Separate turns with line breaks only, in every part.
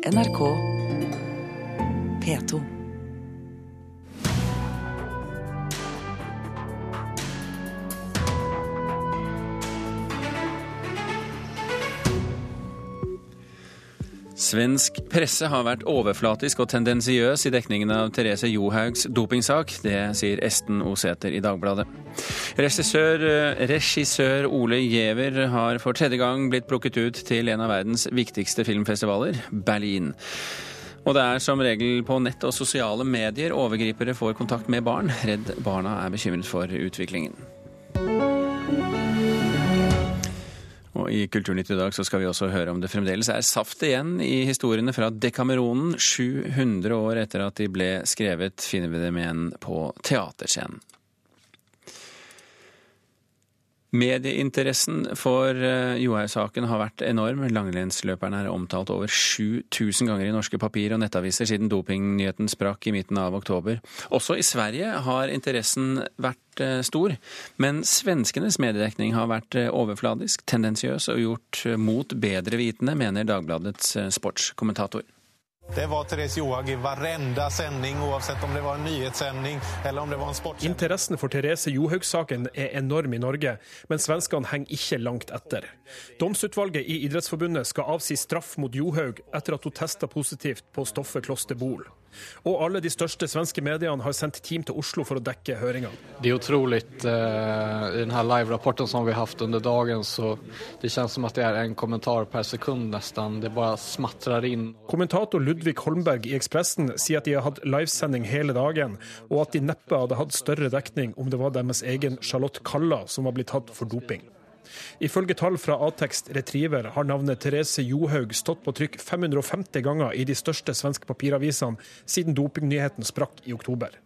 NRK P2.
Svensk presse har vært overflatisk og tendensiøs i dekningen av Therese Johaugs dopingsak. Det sier Esten Osæter i Dagbladet. Regissør, regissør Ole Giæver har for tredje gang blitt plukket ut til en av verdens viktigste filmfestivaler, Berlin. Og det er som regel på nett og sosiale medier overgripere får kontakt med barn. Redd Barna er bekymret for utviklingen. Og I Kulturnytt i dag så skal vi også høre om det fremdeles er saft igjen i historiene fra Dekameronen. 700 år etter at de ble skrevet, finner vi dem igjen på teaterscenen. Medieinteressen for eh, Johaug-saken har vært enorm. Langrennsløperen er omtalt over 7000 ganger i norske papir og nettaviser siden dopingnyheten sprakk i midten av oktober. Også i Sverige har interessen vært eh, stor, men svenskenes mediedekning har vært eh, overfladisk, tendensiøs og gjort mot bedre vitende, mener Dagbladets sportskommentator.
Det var Therese Johaug i varenda sending, uansett om det var en nyhetssending eller om det var en sportssending.
Interessen for Therese Johaug-saken er enorm i Norge, men svenskene henger ikke langt etter. Domsutvalget i Idrettsforbundet skal avsi straff mot Johaug etter at hun testa positivt på stoffet klosterbol. Og alle de største svenske mediene har sendt team til Oslo for å dekke høringa.
Det er utrolig. Eh, I denne live-rapporten som vi har hatt under dagen, så det kjennes som at det er en kommentar per sekund nesten. Det bare smatrer inn.
Kommentator Ludvig Holmberg i Ekspressen sier at de har hatt livesending hele dagen, og at de neppe hadde hatt større dekning om det var deres egen Charlotte Kalla som var blitt tatt for doping. Ifølge tall fra Atext Retriever har navnet Therese Johaug stått på trykk 550 ganger i de største svenske papiravisene siden dopingnyheten sprakk i oktober.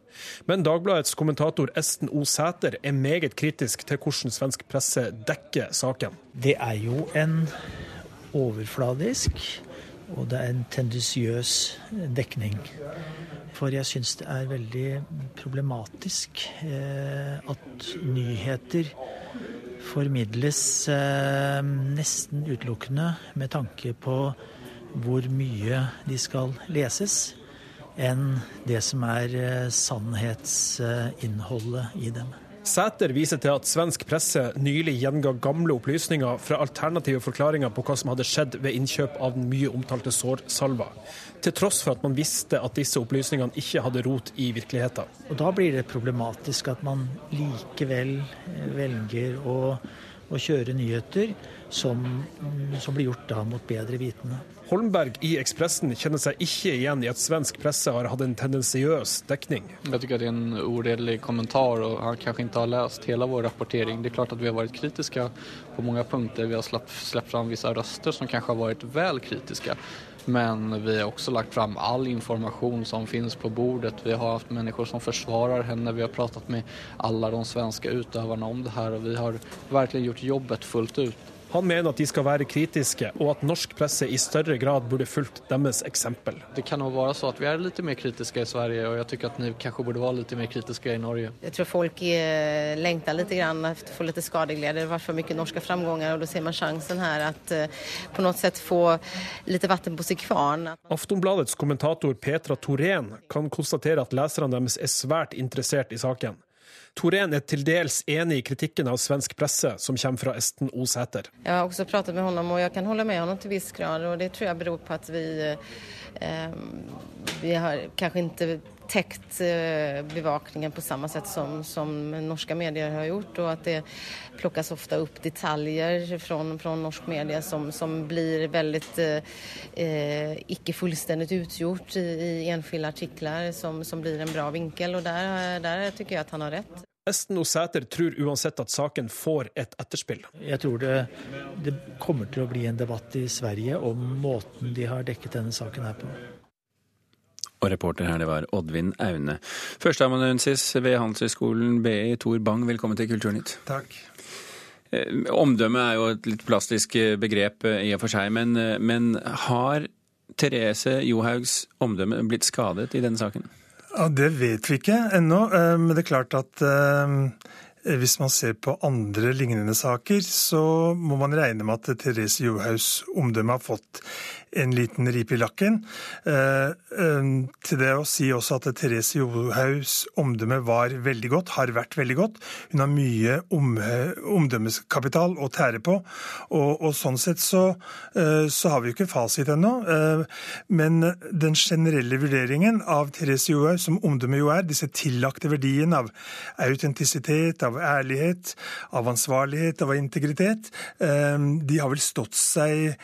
Men Dagbladets kommentator Esten O. Sæter er meget kritisk til hvordan svensk presse dekker saken.
Det er jo en overfladisk og det er en tendensiøs dekning. For jeg syns det er veldig problematisk eh, at nyheter formidles eh, nesten utelukkende med tanke på hvor mye de skal leses, enn det som er eh, sannhetsinnholdet i dem.
Sæter viser til at svensk presse nylig gjenga gamle opplysninger fra alternative forklaringer på hva som hadde skjedd ved innkjøp av den mye omtalte sårsalva, til tross for at man visste at disse opplysningene ikke hadde rot i virkeligheten.
Og Da blir det problematisk at man likevel eh, velger å, å kjøre nyheter som, som blir gjort da mot bedre vitende.
Holmberg i Ekspressen kjenner seg ikke igjen i at svensk presse har hatt en tendensiøs dekning.
Jeg syns det er en uredelig kommentar, og han kanskje ikke har lest hele vår rapportering. Det er klart at vi har vært kritiske på mange punkter. Vi har sluppet fram visse røster som kanskje har vært vel kritiske. Men vi har også lagt fram all informasjon som finnes på bordet. Vi har hatt mennesker som forsvarer henne. Vi har pratet med alle de svenske utøverne om det her, og vi har virkelig gjort jobbet fullt ut.
Han mener at de skal være kritiske, og at norsk presse i større grad burde fulgt deres eksempel.
Det kan nok være så at vi er litt mer kritiske i Sverige, og jeg syns at dere kanskje burde være litt mer kritiske i Norge.
Jeg tror folk eh, lengter litt etter å få litt skadeglede. Det har vært for mye norske framganger, og da ser man sjansen her at eh, på noe sett få litt vann på sin kvarn.
Aftonbladets kommentator Petra Torén kan konstatere at leserne deres er svært interessert i saken. Torén er til dels enig i kritikken av svensk presse, som kommer fra Esten Osæter.
Jeg har også pratet med ham, og jeg kan holde med ham til viss grad. og Det tror jeg beror på at vi, eh, vi har kanskje ikke täckt eh, bevakningen på samme sett som, som norske medier har gjort og at det plockas ofte opp detaljer fra norsk media som, som blir veldig eh, ikke fullstendig utgjort i, i enskilde artikler som, som, blir en bra vinkel. og Der, der tykker jeg at han har rett.
Esten og Sæter tror uansett at saken får et etterspill.
Jeg tror det, det kommer til å bli en debatt i Sverige om måten de har dekket denne saken her på.
Og reporter her, det var Oddvin Aune. Førsteamanuensis ved Handelshøyskolen BI, Tor Bang, velkommen til Kulturnytt.
Takk.
Omdømme er jo et litt plastisk begrep i og for seg, men, men har Therese Johaugs omdømme blitt skadet i denne saken?
Ja, Det vet vi ikke ennå, men det er klart at hvis man ser på andre lignende saker, så må man regne med at Therese Johaugs omdømme har fått en liten ripe i lakken. Til det å si også at Therese Johaugs omdømme var veldig godt, har vært veldig godt. Hun har mye om, omdømmeskapital å tære på. Og, og sånn sett så, så, har vi jo ikke fasit ennå. Men den generelle vurderingen av Therese Johaug, som omdømme jo er, disse tillagte verdiene av autentisitet, av ærlighet, av ansvarlighet, av integritet, de har vel stått seg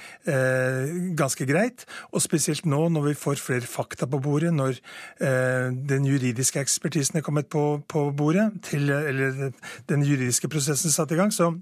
ganske greit. Og spesielt nå når vi får flere fakta på bordet, når den juridiske ekspertisen er kommet på, på bordet, til, eller den juridiske prosessen satt i gang, så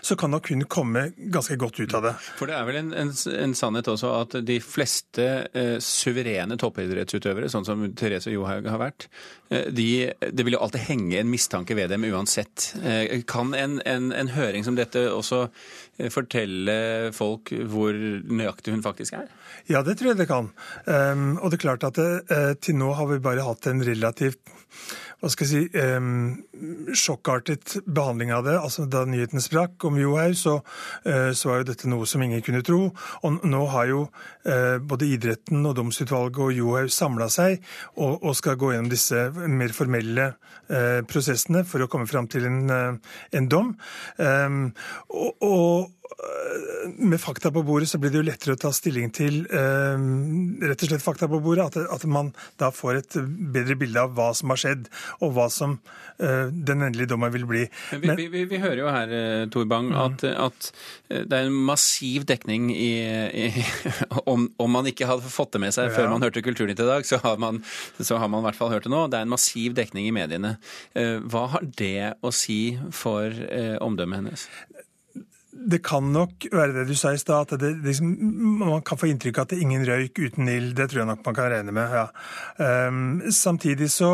så kan nok hun komme ganske godt ut av det.
For det er vel en, en, en sannhet også at de fleste eh, suverene toppidrettsutøvere, sånn som Therese Johaug har vært, eh, de, det vil jo alltid henge en mistanke ved dem uansett. Eh, kan en, en, høring som dette også eh, fortelle folk hvor nøyaktig hun faktisk er?
Ja, det tror jeg det kan. Um, og det er klart at det, uh, til nå har vi bare hatt en relativt hva skal jeg si, eh, sjokkartet behandling av det. Altså Da nyheten sprakk om Johaug, så, eh, så, var jo dette noe som ingen kunne tro. Og nå har jo eh, både idretten og domsutvalget og Johaug samla seg og, og, skal gå gjennom disse mer formelle eh, prosessene for å komme fram til en, eh, en dom. Og, og med fakta på bordet så blir det jo lettere å ta stilling til eh, rett og slett fakta på bordet. At, at, man da får et bedre bilde av hva som har skjedd, og hva som eh, den endelige dommen vil bli.
Men, vi, vi, vi, hører jo her, eh, Tor Bang, mm. at, at, eh, det er en massiv dekning i, i om, om, man ikke hadde fått det med seg ja. før man hørte Kulturnytt i dag, så har, man, så har man i hvert fall hørt det nå. Det er en massiv dekning i mediene. Eh, hva har det å si for eh, omdømmet hennes?
Det kan nok være det du sa i stad, at det, liksom, man kan få inntrykk av at det er ingen røyk uten ild. Det tror jeg nok man kan regne med. ja. Um, samtidig så,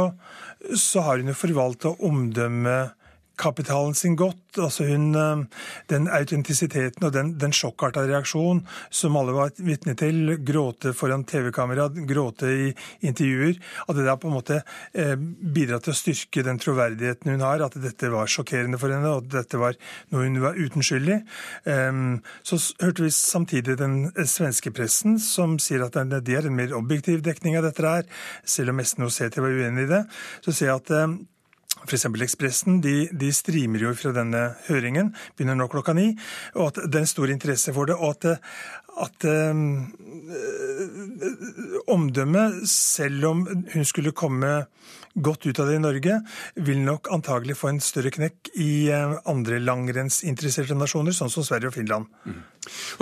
så har hun jo forvalta omdømmet kapitalen sin godt. Altså hun, eh, den autentisiteten og den, den sjokkarta reaksjonen som alle var vitne til, gråte foran TV-kamera, gråte i intervjuer, at det der på en måte eh, bidrar til å styrke den troverdigheten hun har, at dette var sjokkerende for henne, og at dette var noe hun var uten skyld i. Um, så hørte vi samtidig den svenske pressen som sier at de er en mer objektiv dekning av dette her, selv om Esten Oseti var uenig i det. Så sier jeg at um, F.eks. Ekspressen de, de, streamer jo fra denne høringen, begynner nå klokka ni. Og at det er en stor interesse for det. Og at, at um, omdømmet, selv om hun skulle komme godt ut av det i Norge, vil nok antagelig få en større knekk i uh, andre langrennsinteresserte nasjoner, sånn som Sverige og Finland. Mm.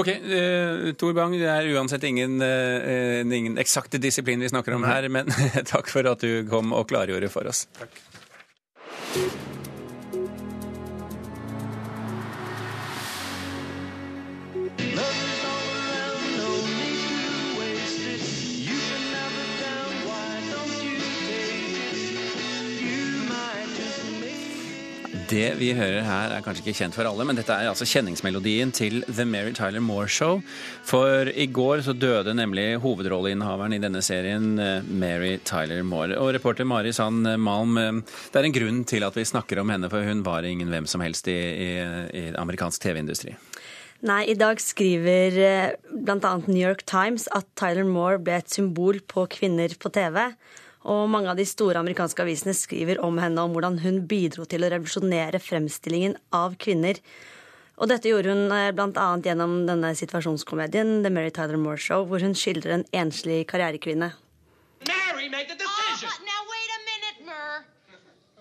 Ok, uh, Tor Bang, det er uansett ingen, uh, ingen eksakte disiplin vi snakker om her, men takk for at du kom og klargjorde for oss.
Takk. Thank you.
Det vi hører her er kanskje ikke kjent for alle, men dette er altså kjenningsmelodien til The Mary Tyler Moore Show. For i går så døde nemlig hovedrolleinnehaveren i denne serien, eh, Mary Tyler Moore. Og reporter Mari Sand Malm, eh, det er en grunn til at vi snakker om henne, for hun var ingen hvem som helst i, i, i amerikansk TV-industri.
Nei, i dag skriver eh, bl.a. New York Times at Tyler Moore ble et symbol på kvinner på TV. Og mange av de store amerikanske avisene skriver om henne om hvordan hun bidro til å revolusjonere fremstillingen av kvinner. Og dette gjorde hun eh, bl.a. gjennom denne situasjonskomedien The Mary Tyler Moore Show, hvor hun skildrer en enslig karrierekvinne. Mary made the decision. Now wait a minute, Mur.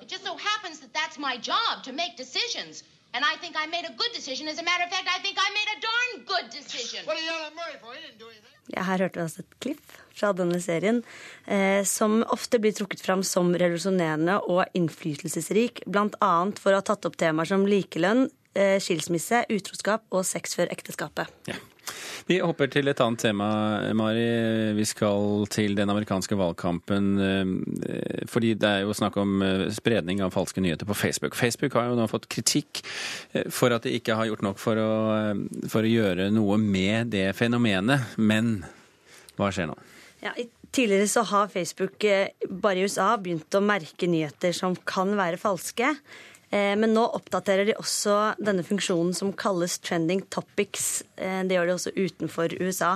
It just so happens that that's my job to make decisions. And I think I made a good decision. As a matter of fact, I think I made a darn good decision. What are you yelling at Murray for? He didn't do anything. Ja, her hørte vi altså et klipp fra denne serien, eh, som ofte blir trukket fram som revolusjonerende og innflytelsesrik, bl.a. for å ha tatt opp temaer som likelønn, eh, skilsmisse, utroskap og sex før ekteskapet.
Ja. Vi hopper til et annet tema, Mari. Vi skal til den amerikanske valgkampen. Eh, fordi det er jo snakk om eh, spredning av falske nyheter på Facebook. Facebook har jo nå fått kritikk eh, for at de ikke har gjort nok for å, for å gjøre noe med det fenomenet. Men hva skjer nå?
Ja, Tidligere så har Facebook bare i USA begynt å merke nyheter som kan være falske. Eh, men nå oppdaterer de også denne funksjonen som kalles trending topics. Eh, det gjør de også utenfor USA.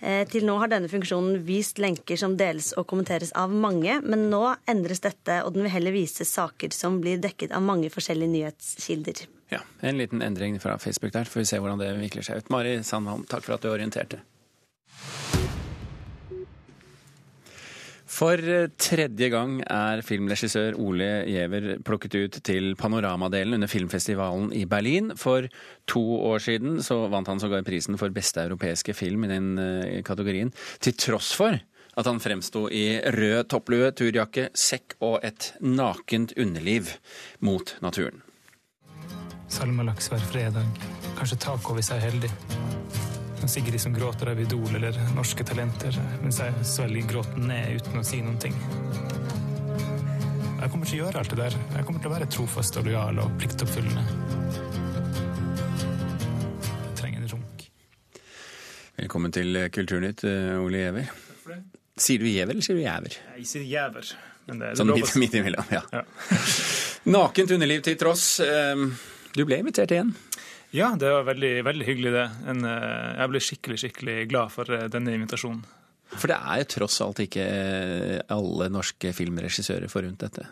Eh, til nå har denne funksjonen vist lenker som deles og kommenteres av mange, men nå endres dette, og den vil heller vise saker som blir dekket av mange forskjellige nyhetskilder.
Ja, En liten endring fra Facebook der, får vi se hvordan det vikler seg ut. Mari Sandholm, takk for at du orienterte. For tredje gang er filmregissør Ole Giæver plukket ut til panoramadelen under filmfestivalen i Berlin. For to år siden så vant han sågar prisen for beste europeiske film i den eh, kategorien, til tross for at han fremsto i rød topplue, turjakke, sekk og et nakent underliv mot naturen.
Salmalaks hver fredag. Kanskje taco hvis jeg er heldig. Sigrid som gråter av Idol eller Norske Talenter, mens jeg svelger gråten ned uten å si noen ting. Jeg kommer til å gjøre alt det der. Jeg kommer til å være trofast og lojal og pliktoppfyllende. Jeg trenger en runk.
Velkommen til Kulturnytt, eh, Ole Giæver. Sier du Giæver eller sier du Jæver?
Jeg sier jæver. Men det, det
Sånn midt, midt imellom, ja.
Ja.
Nakent underliv til tross. eh, Du ble invitert igjen.
Ja, det var veldig, veldig hyggelig, det. En, eh, jeg ble skikkelig, skikkelig glad for eh, denne invitasjonen.
For det er jo tross alt ikke eh, alle norske filmregissører forunt dette.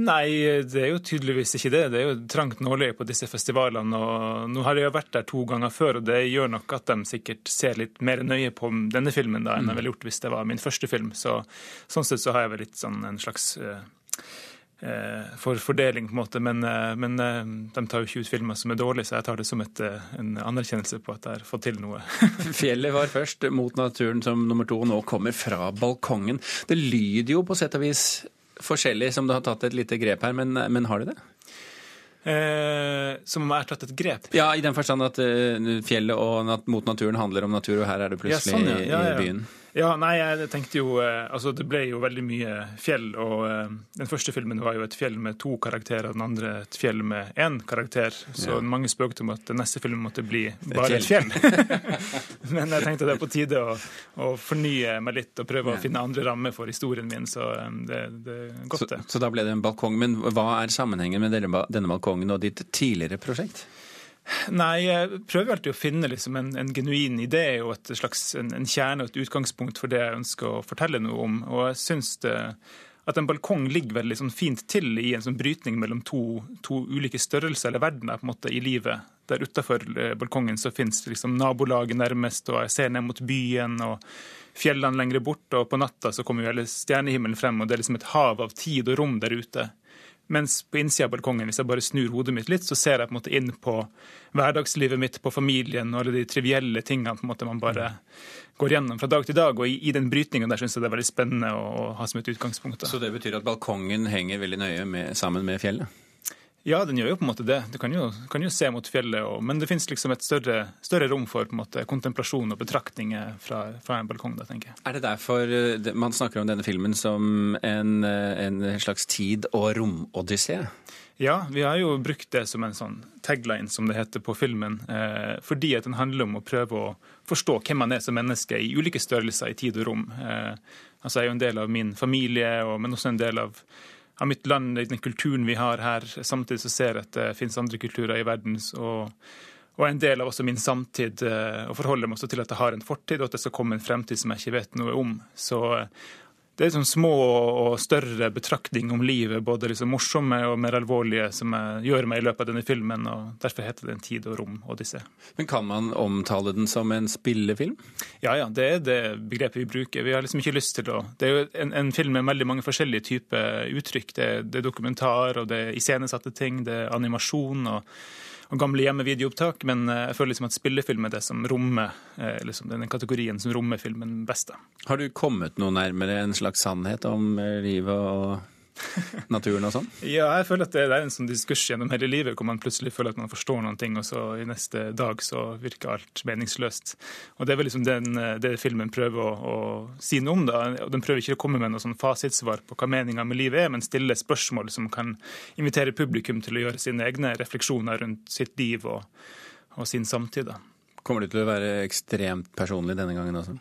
Nei, det er jo tydeligvis ikke det. Det er jo trangt nåløye på disse festivalene. og Nå har jeg jo vært der to ganger før, og det gjør nok at de sikkert ser litt mer nøye på denne filmen da, enn jeg ville gjort hvis det var min første film. Så, sånn sett så har jeg vel litt sånn en slags for fordeling, på en måte. Men, eh, men eh, de tar jo ikke ut filmer som er dårlige, så jeg tar det som et, eh, en anerkjennelse på at jeg har fått til noe.
Fjellet var først, mot naturen som nummer to, og nå kommer fra balkongen. Det lyder jo på sett og vis forskjellig, som du har tatt et lite grep her, men, men har du det?
Eh, som om jeg har tatt et grep.
Ja, i den forstand at eh, fjellet og mot naturen handler om natur, og her er det plutselig
Ja, sånn, ja. Ja,
i-
ja.
i byen.
Ja, nei, jeg tenkte jo eh, Altså, det ble jo veldig mye fjell, og eh, den første filmen var jo et fjell med to karakterer, og den andre et fjell med én karakter. Så
Ja.
mange spøkte om at den neste filmen måtte bli bare et fjell. Men jeg tenkte det er på tide å, å fornye meg litt og prøve å finne andre rammer for historien min, så eh, det, det er
Så,
godt, det.
så da ble det en balkong. Men hva er sammenhengen med denne balkongen og ditt tidligere prosjekt?
Nei, jeg prøver alltid å finne liksom en, en genuin idé og et slags, en, en kjerne og et utgangspunkt for det jeg ønsker å fortelle noe om. Og jeg syns at en balkong ligger veldig sånn fint til i en sånn brytning mellom to, to ulike størrelser eller verdener på en måte i livet. Der utafor balkongen så fins liksom nabolaget nærmest, og jeg ser ned mot byen og fjellene lenger bort. Og på natta så kommer jo hele stjernehimmelen frem, og det er liksom et hav av tid og rom der ute. Mens på innsida av balkongen, hvis jeg bare snur hodet mitt litt, så ser jeg på en måte inn på hverdagslivet mitt, på familien og alle de trivielle tingene på en måte man bare går gjennom fra dag til dag. Og i, i den brytningen der syns jeg det er veldig spennende å, å ha som et utgangspunkt. Da.
Så det betyr at balkongen henger veldig nøye med, sammen med fjellet?
Ja, den gjør jo på en måte det. Du kan jo, kan jo se mot fjellet, og, men det finnes liksom et større, større rom for måte, kontemplasjon og betraktninger fra, fra en balkong, da, tenker jeg.
Er det derfor eh, man snakker om denne filmen som en, eh, en slags tid- og romodyssé?
Ja, vi har jo brukt det som en sånn tagline, som det heter på filmen, eh, fordi at den handler om å prøve å forstå hvem man er som menneske i ulike størrelser i tid og rom. Eh, altså Jeg er jo en del av min familie, og, men også en del av, av mitt land, den kulturen vi har her. Samtidig så ser jeg at det finnes andre kulturer i verden. og og en del av også min samtid, eh, og forholder meg også til at jeg har en fortid, og at det skal komme en fremtid som jeg ikke vet noe om. Så eh, det er sånn små og større betraktning om livet, både liksom morsomme og mer alvorlige, som jeg gjør meg i løpet av denne filmen. og Derfor heter det en tid og rom-odyssé.
Men kan man omtale den som en spillefilm?
Ja, ja, det er det begrepet vi bruker. Vi har liksom ikke lyst til å Det er jo en, en film med veldig mange forskjellige typer uttrykk. Det, det er dokumentar, og det er iscenesatte ting, det er animasjon og, og gamle hjemmevideoopptak. Men eh, jeg føler liksom at spillefilm er det som rommer eh, liksom den kategorien som rommer filmen best.
Har du kommet noe nærmere en slags sannhet om eh, livet og naturen og sånn?
Ja, jeg føler at det er en sånn diskurs gjennom hele livet, hvor man plutselig føler at man forstår noen ting, og så i neste dag så virker alt meningsløst. Og Det er vel liksom den, det filmen prøver å, å si noe om. da, og Den prøver ikke å komme med noe sånn fasitsvar på hva meninga med livet er, men stille spørsmål som kan invitere publikum til å gjøre sine egne refleksjoner rundt sitt liv og, og sin samtid. da.
Kommer du til å være ekstremt personlig denne gangen også?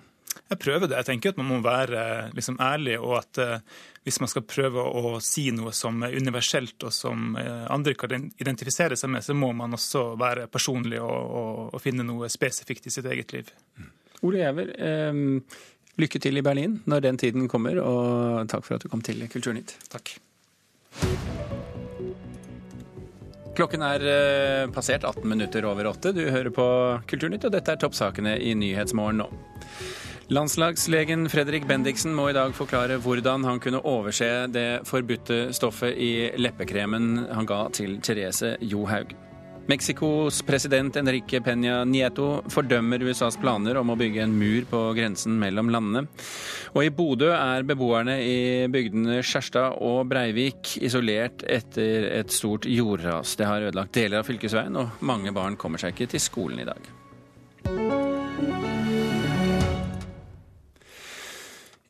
Jeg prøver det. Jeg tenker at man må være liksom, ærlig, og at uh, hvis man skal prøve å si noe som er universelt og som uh, andre kan identifisere seg med, så må man også være personlig og, og, og finne noe spesifikt i sitt eget liv.
Mm. Ole Giæver, eh, lykke til i Berlin når den tiden kommer, og takk for at du kom til Kulturnytt.
Takk.
Klokken er eh, passert 18 minutter over åtte. Du hører på Kulturnytt, og dette er toppsakene i Nyhetsmorgen nå. Landslagslegen Fredrik Bendiksen må i dag forklare hvordan han kunne overse det forbudte stoffet i leppekremen han ga til Therese Johaug. Mexicos president Enrique Peña Nieto fordømmer USAs planer om å bygge en mur på grensen mellom landene. Og i Bodø er beboerne i bygdene Skjerstad og Breivik isolert etter et stort jordras. Det har ødelagt deler av fylkesveien, og mange barn kommer seg ikke til skolen i dag.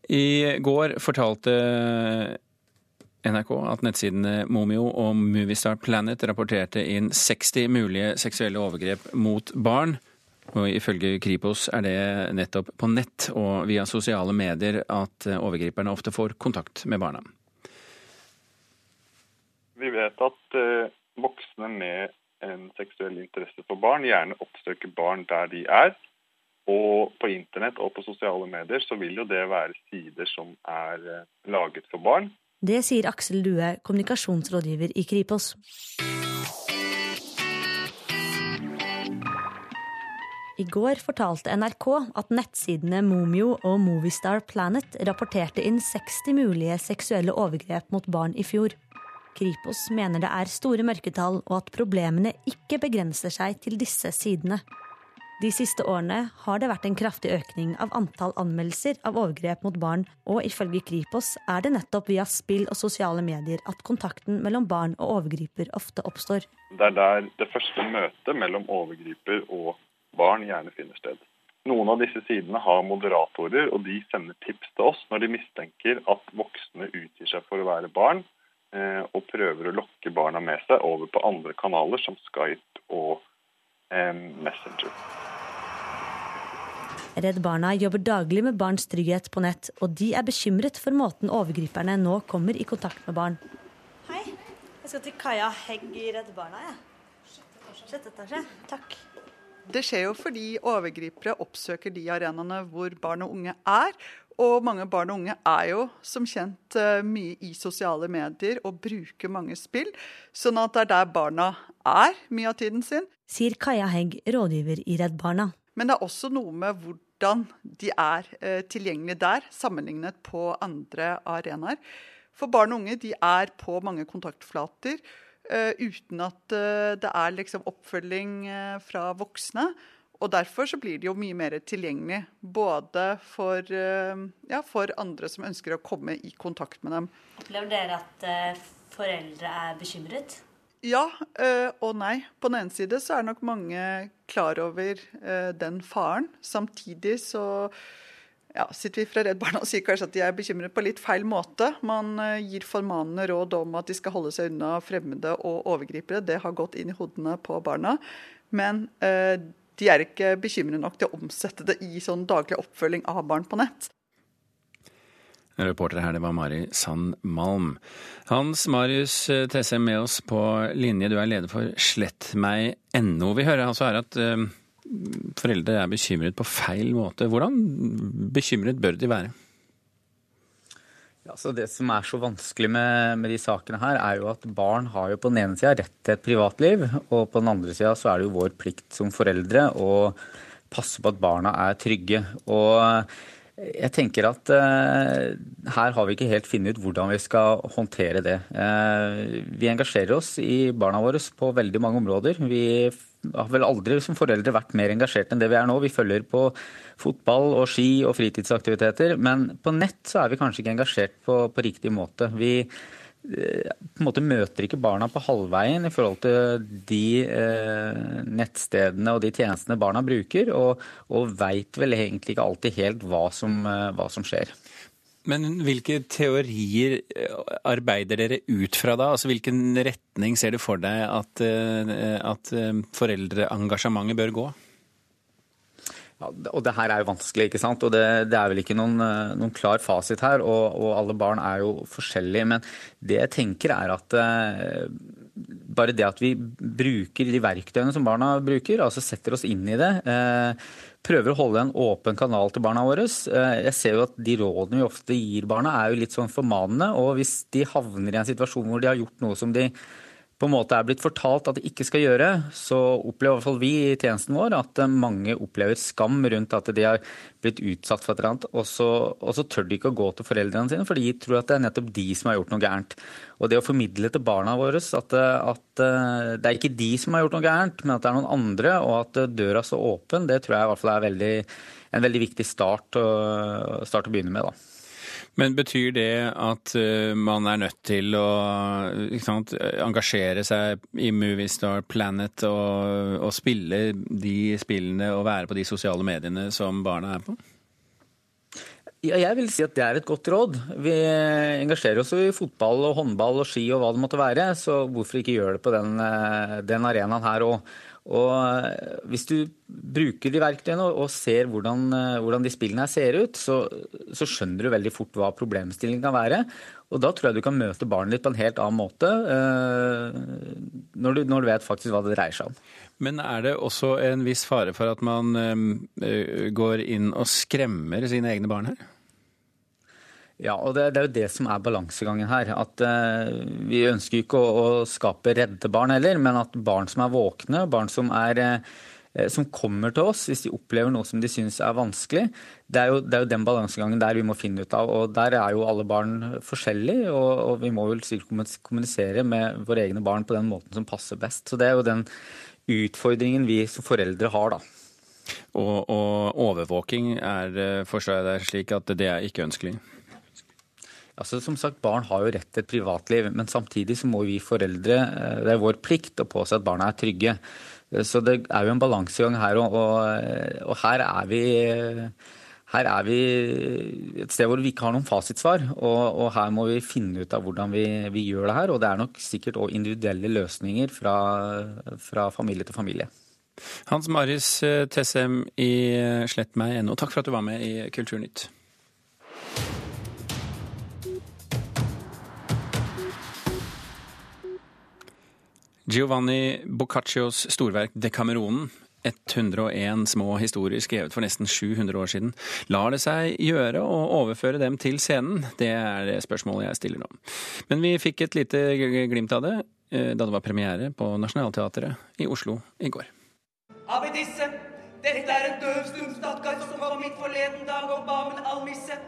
I går fortalte NRK at nettsidene Momio og Movistar Planet rapporterte inn 60 mulige seksuelle overgrep mot barn. Og Ifølge Kripos er det nettopp på nett og via sosiale medier at overgriperne ofte får kontakt med barna.
Vi vet at uh, voksne med en seksuell interesse for barn gjerne oppsøker barn der de er. Og på internett og på sosiale medier så vil jo det være sider som er uh, laget for barn.
Det sier Aksel Due, kommunikasjonsrådgiver i Kripos. I går fortalte NRK at nettsidene Momio og Movistar Planet rapporterte inn 60 mulige seksuelle overgrep mot barn i fjor. Kripos mener det er store mørketall, og at problemene ikke begrenser seg til disse sidene. De siste årene har det vært en kraftig økning av antall anmeldelser av overgrep mot barn, og ifølge Kripos er det nettopp via spill og sosiale medier at kontakten mellom barn og overgriper ofte oppstår.
Det er der det første møtet mellom overgriper og barn gjerne finner sted. Noen av disse sidene har moderatorer, og de sender tips til oss når de mistenker at voksne utgir seg for å være barn, eh, og prøver å lokke barna med seg over på andre kanaler som Skype og eh, Messenger.
Redd Barna jobber daglig med barns trygghet på nett, og de er bekymret for måten overgriperne nå kommer i kontakt med barn. Hei, jeg skal til Kaja Hegg i Redd Barna, jeg. Ja. Sjette etasje. Takk.
Det skjer jo fordi overgripere oppsøker de arenaene hvor barn og unge er. Og mange barn og unge er jo som kjent eh, mye i sosiale medier og bruker mange spill. Sånn at det er der barna er mye av tiden sin.
Sier Kaja Hegg, rådgiver i Redd Barna.
Men det er også noe med hvor hvordan de er eh, tilgjengelige der, sammenlignet på andre arenaer. For barn og unge de er på mange kontaktflater uh, uten at uh, det er liksom oppfølging fra voksne. Og Derfor så blir de jo mye mer tilgjengelig både for, ja, for, andre som ønsker å komme i kontakt med dem.
Opplever dere at foreldre er bekymret?
Ja øh, og nei. På den ene side så er nok mange klar over øh, den faren. Samtidig så ja, sitter vi fra Redd Barna og sier kanskje at de er bekymret på litt feil måte. Man øh, gir formanende råd om at de skal holde seg unna fremmede og overgripere. Det har gått inn i hodene på barna. Men de er ikke bekymret nok til å omsette det i sånn daglig oppfølging av barn på nett.
Reporter her, det var Mari Sand Malm. Hans Marius eh, Tessem med oss på linje, du er leder for slettmeg.no. Vi hører altså her at uh, foreldre er bekymret på feil måte. Hvordan bekymret bør de være?
Ja, så Det som er så vanskelig med, med, de sakene her, er jo at barn har jo på den ene sida rett til et privatliv, og på den andre sida så er det jo vår plikt som foreldre å passe på at barna er trygge. Og jeg tenker at uh, her har vi ikke helt funnet ut hvordan vi skal håndtere det. Uh, vi engasjerer oss i barna våre på veldig mange områder. Vi har vel aldri som foreldre vært mer engasjert enn det vi er nå. Vi følger på fotball og ski og fritidsaktiviteter. Men på nett så er vi kanskje ikke engasjert på, på riktig måte. Vi på en måte møter ikke barna på halvveien i forhold til de eh, nettstedene og de tjenestene barna bruker, og, og veit vel egentlig ikke alltid helt hva som, eh, hva som, skjer.
Men hvilke teorier eh, arbeider dere ut fra da? Altså Hvilken retning ser du for deg at, eh, at foreldreengasjementet bør gå?
Ja, og det her er jo vanskelig, ikke sant. Og det, det er vel ikke noen, eh, noen klar fasit her. Og, og, alle barn er jo forskjellige. Men det jeg tenker er at eh, bare det at vi bruker de verktøyene som barna bruker, altså setter oss inn i det. Eh, prøver å holde en åpen kanal til barna våre. Jeg ser jo at de rådene vi ofte gir barna, er jo litt sånn formanende. Og hvis de havner i en situasjon hvor de har gjort noe som de på en måte er blitt fortalt at de ikke skal gjøre, så opplever i hvert fall vi i tjenesten vår at mange opplever skam rundt at de har blitt utsatt for et eller annet, og så, og så tør de ikke å gå til foreldrene sine, for de tror at det er nettopp de som har gjort noe gærent. Og det å formidle til barna våre at, at eh, det er ikke de som har gjort noe gærent, men at det er noen andre, og at døra står åpen, det tror jeg i hvert fall er veldig, en veldig viktig start, start å begynne med. da.
Men betyr det at uh, man er nødt til å sant, engasjere seg i Moviestar Planet og, og, spille de spillene og være på de sosiale mediene som barna er på?
Ja, jeg vil si at det er et godt råd. Vi engasjerer oss i fotball og håndball og ski og hva det måtte være, så hvorfor ikke gjøre det på den, eh, den arenaen her òg. Og eh, Hvis du bruker de verktøyene og ser hvordan, eh, hvordan de spillene ser ut, så, så, skjønner du veldig fort hva problemstillingen kan være. Og Da tror jeg du kan møte barnet ditt på en helt annen måte, eh, når du, når du vet faktisk hva det dreier seg om.
Men er det også en viss fare for at man går inn og skremmer sine egne barn her?
Ja, og det, det, er jo det som er balansegangen her. At eh, Vi ønsker ikke å, å, skape redde barn heller, men at barn som er våkne, barn som, er, eh, som kommer til oss hvis de opplever noe som de syns er vanskelig, det er, jo, det er, jo, den balansegangen der vi må finne ut av. og Der er jo alle barn forskjellige, og, og vi må vel kommunisere med våre egne barn på den måten som passer best. Så Det er jo den utfordringen vi som foreldre har, da.
Og, og overvåking er, forstår jeg det slik at det er ikke ønskelig?
Altså, som sagt, Barn har jo rett til et privatliv, men samtidig så må vi foreldre eh, Det er vår plikt å påse at barna er trygge. Eh, så det er jo en balansegang her, og, og, her er vi her er vi et sted hvor vi ikke har noen fasitsvar, og, og her må vi finne ut av hvordan vi, vi, gjør det her. Og det er nok sikkert òg individuelle løsninger fra, fra, familie til familie.
Hans Maris eh, Tessem i slettmeg.no, takk for at du var med i Kulturnytt. Giovanni Boccaccios storverk Decameronen 101 små historier skrevet for nesten 700 år siden. Lar det seg gjøre å overføre dem til scenen? Det er det spørsmålet jeg stiller nå. Men vi fikk et lite glimt av det eh, da det var premiere på Nationaltheatret i Oslo i går.
Abedisse, dette er en døvstum stakkar som kom hit forleden dag og ba om en almisse.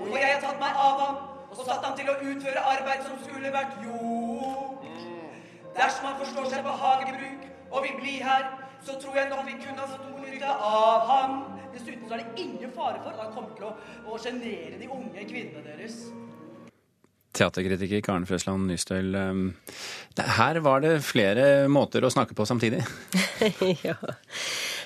Og jeg har tatt meg av ham og satt ham til å utføre arbeid som skulle vært jord. Dersom han forstår seg på hagebruk og vil bli her, så tror jeg nok vi kunne ha stor nytte av ham. Dessuten så er det ingen fare for at han kommer til å, sjenere de unge kvinnene deres.
Teaterkritiker Karen Frøsland Nystøl. Um, her var det flere måter å snakke på samtidig?
ja.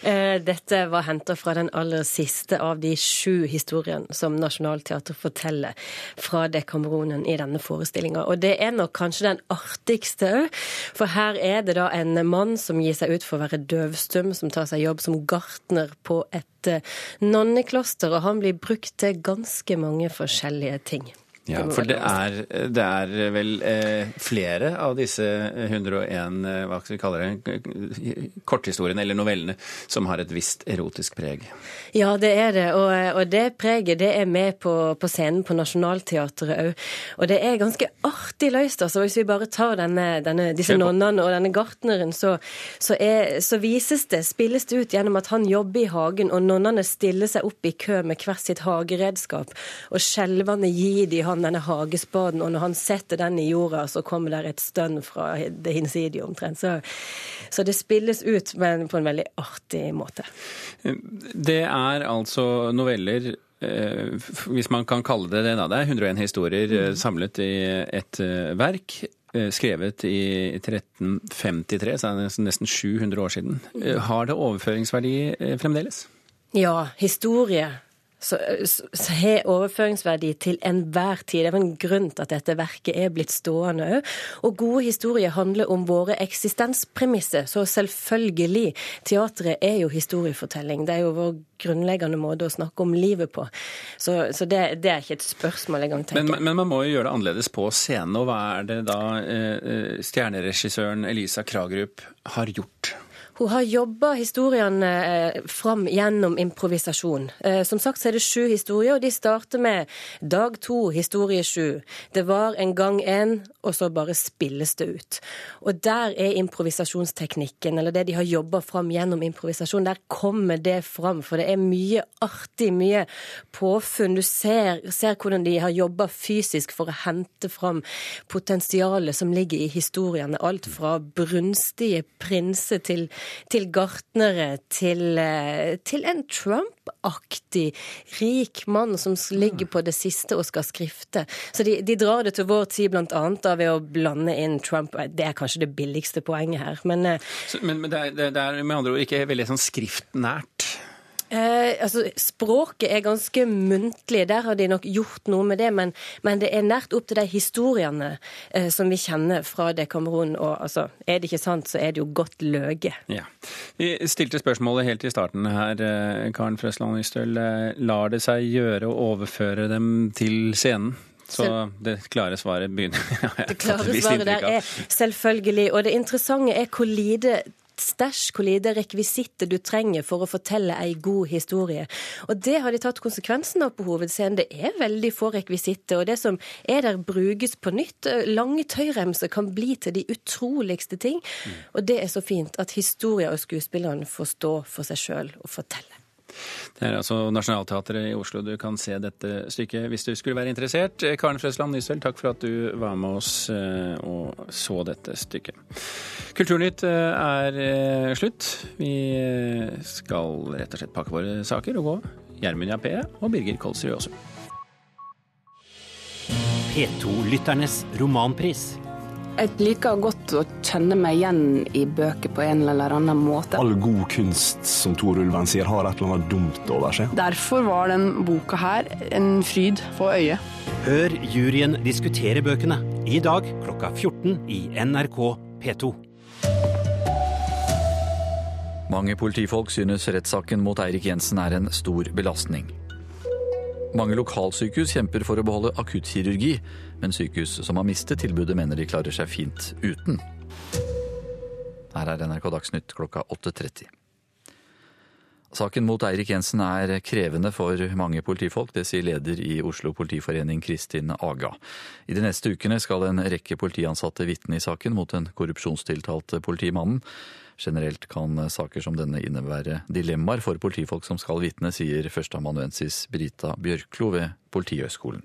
Eh, dette var henta fra den aller siste av de sju historiene som Nationaltheatret forteller fra Dekameronen i denne forestillinga. Og det er nok kanskje den artigste òg, for her er det da en mann som gir seg ut for å være døvstum, som tar seg jobb som gartner på et eh, nonnekloster, og han blir brukt til ganske mange forskjellige ting.
Ja, for det er, det er vel eh, flere av disse 101 eh, hva skal vi kalle det, korthistoriene eller novellene som har et visst erotisk preg.
Ja, det er det. Og, og det preget det er med på, på scenen på Nationaltheatret òg. Og det er ganske artig løst. altså. Hvis vi bare tar denne, denne, disse nonnene og denne gartneren, så, så, er, så, vises det, spilles det ut gjennom at han jobber i hagen, og nonnene stiller seg opp i kø med hvert sitt hageredskap, og skjelvende gir de han han denne hagespaden, og når han setter den i jorda, så kommer det et stønn fra det hinsidige omtrent. Så, så, det spilles ut, men på en veldig artig måte.
Det er altså noveller eh, hvis man kan kalle det det. da, Det er 101 historier eh, mm. samlet i et eh, verk. Skrevet i 1353, så er det nesten 700 år siden. Har det overføringsverdi fremdeles?
Ja, historie har overføringsverdi til enhver tid. Det er en grunn til at dette verket er blitt stående òg. Og gode historier handler om våre eksistenspremisser. Så selvfølgelig, teatret er jo historiefortelling. Det er jo vår grunnleggende måte å snakke om livet på. Så, så det, det, er ikke et spørsmål engang, tenker
men, men man må jo gjøre det annerledes på scenen. Og hva er det da eh, stjerneregissøren Elisa Kragerup har gjort?
Hun har jobba historiene eh, fram gjennom improvisasjon. Eh, som sagt så er det sju historier, og de starter med dag to, historie sju. Det var en gang en, og så bare spilles det ut. Og der er improvisasjonsteknikken, eller det de har jobba fram gjennom improvisasjon, der kommer det fram. For det er mye artig, mye påfunn. Du ser, ser hvordan de har jobba fysisk for å hente fram potensialet som ligger i historiene. Alt fra brunstige prinser til til gartnere, til, eh, til en Trump-aktig rik mann som ligger på det siste og skal skrifte. Så de, de drar det til vår tid bl.a. ved å blande inn Trump. Det er kanskje det billigste poenget her, men eh,
Men, men det, er, det, er, med andre ord ikke veldig sånn skriftnært?
Eh, altså, Språket er ganske muntlig, der har de nok gjort noe med det. Men, men det er nært opp til de historiene eh, som vi kjenner fra det Kamerun. Og altså, er det ikke sant, så er det jo godt løge.
Ja. Vi stilte spørsmålet helt i starten her, eh, Karen Frøsland Ystøl. Eh, lar det seg gjøre å overføre dem til scenen? Så det klare svaret begynner
Det klare svaret der er selvfølgelig. Og det interessante er hvor lite stæsj, hvor lite rekvisitter du trenger for å fortelle ei god historie. Og det har de tatt konsekvensen av på hovedscenen. Det er veldig få rekvisitter, og det som er der, brukes på nytt. Lange tøyremser kan bli til de utroligste ting. Og det er så fint at historier og skuespillerne får stå for seg sjøl og fortelle.
Det er altså Nationaltheatret i Oslo du kan se dette stykket hvis du skulle være interessert. Karen Frøsland Nysøl, takk for at du var med oss eh, og så dette stykket. Kulturnytt eh, er eh, slutt. Vi skal rett og slett pakke våre saker og gå. Gjermund Jappé og Birger Kolsrud også.
P2-lytternes romanpris.
Jeg liker godt å kjenne meg igjen i bøker på en eller annen måte.
All god kunst, som Tor Ulven sier, har et eller annet dumt over seg.
Derfor var den boka her en fryd for øyet.
Hør juryen diskutere bøkene i dag klokka 14 i NRK P2.
Mange politifolk synes rettssaken mot Eirik Jensen er en stor belastning. Mange lokalsykehus kjemper for å beholde akuttkirurgi, men sykehus som har mistet tilbudet, mener de klarer seg fint uten. Her er NRK Dagsnytt klokka 8.30. Saken mot Eirik Jensen er krevende for mange politifolk, det sier leder i Oslo politiforening Kristin Aga. I de neste ukene skal en rekke politiansatte vitne i saken mot den korrupsjonstiltalte politimannen. Generelt kan saker som denne innebære dilemmaer for politifolk som skal vitne, sier førsteamanuensis Brita Bjørklo ved Politihøgskolen.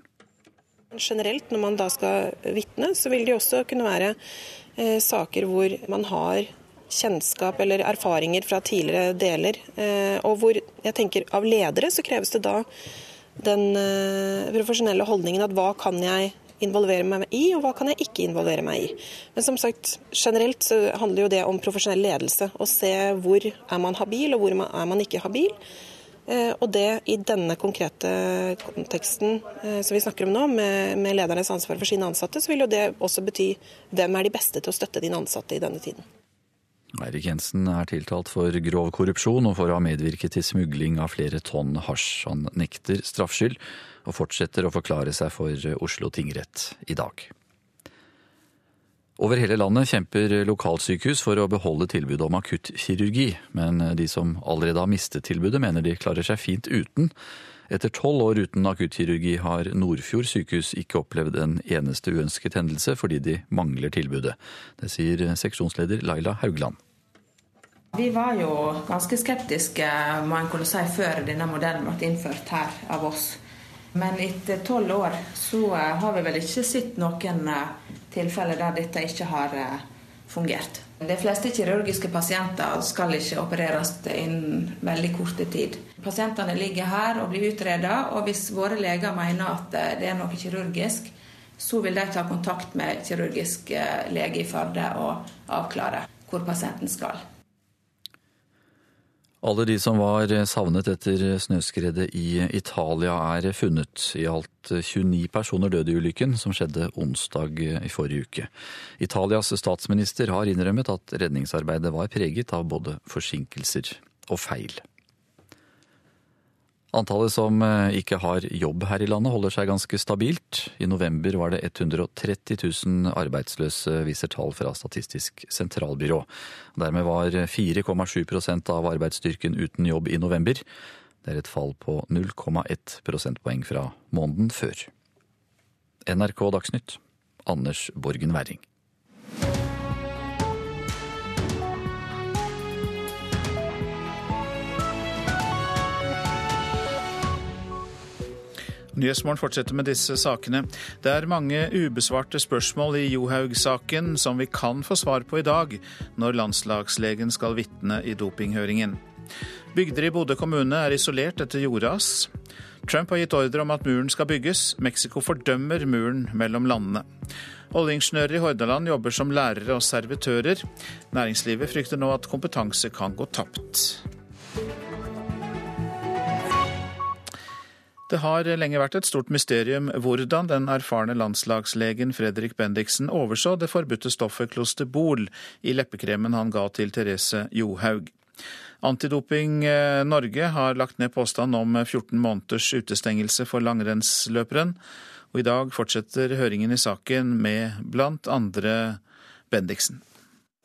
Generelt, når man da skal vitne, så vil det også kunne være eh, saker hvor man har kjennskap eller erfaringer fra tidligere deler, eh, og hvor jeg tenker av ledere så kreves det da den eh, profesjonelle holdningen at hva kan jeg involvere meg i, og hva kan jeg ikke involvere meg i. Men som sagt, generelt så handler jo det om profesjonell ledelse. Å se hvor er man habil, og hvor er man ikke habil. Eh, og det i denne konkrete konteksten eh, som vi snakker om nå, med, med ledernes ansvar for sine ansatte, så vil jo det også bety hvem er de beste til å støtte dine ansatte i denne tiden.
Eirik Jensen er tiltalt for grov korrupsjon og for å ha medvirket til smugling av flere tonn hasj. Han nekter straffskyld og fortsetter å forklare seg for Oslo tingrett i dag. Over hele landet kjemper lokalsykehus for å beholde tilbudet om akuttkirurgi, men de som allerede har mistet tilbudet, mener de klarer seg fint uten. Etter tolv år uten akuttkirurgi har Nordfjord sykehus ikke opplevd en eneste uønsket hendelse fordi de mangler tilbudet. Det sier seksjonsleder Laila Haugland.
Vi var jo ganske skeptiske man kunne si, før denne modellen ble innført her av oss. Men etter tolv år så eh, har vi vel ikke sett noen eh, tilfeller der dette ikke har eh, fungert. De fleste kirurgiske pasienter skal ikke opereres innen veldig kort tid. Pasientene ligger her og blir utredet, og hvis våre leger mener at det er noe kirurgisk, så vil de ta kontakt med kirurgisk lege i Førde og avklare hvor pasienten skal.
Alle de som var savnet etter snøskredet i Italia er funnet. I alt 29 personer døde i ulykken, som skjedde onsdag i forrige uke. Italias statsminister har innrømmet at redningsarbeidet var preget av både forsinkelser og feil. Antallet som eh, ikke har jobb her i landet holder seg ganske stabilt. I november var det 130 000 arbeidsløse, viser tall fra Statistisk sentralbyrå. Dermed var 4,7% av arbeidsstyrken uten jobb i november. Det er et fall på 0,1 prosentpoeng fra måneden før. NRK Dagsnytt, Anders Borgen Werring.
Nyhetsmorgen fortsetter med disse sakene. Det er mange ubesvarte spørsmål i Johaug-saken som vi kan få svar på i dag, når landslagslegen skal vitne i dopinghøringen. Bygder i Bodø kommune er isolert etter jordras. Trump har gitt ordre om at muren skal bygges. Mexico fordømmer muren mellom landene. Oljeingeniører i Hordaland jobber som lærere og servitører. Næringslivet frykter nå at kompetanse kan gå tapt. Det har lenge vært et stort mysterium hvordan den erfarne landslagslegen Fredrik Bendiksen overså det forbudte stoffet klosterbol i leppekremen han ga til Therese Johaug. Antidoping eh, Norge har lagt ned påstand om 14 måneders utestengelse for langrennsløperen, og i dag fortsetter høringen i saken med blant andre Bendiksen.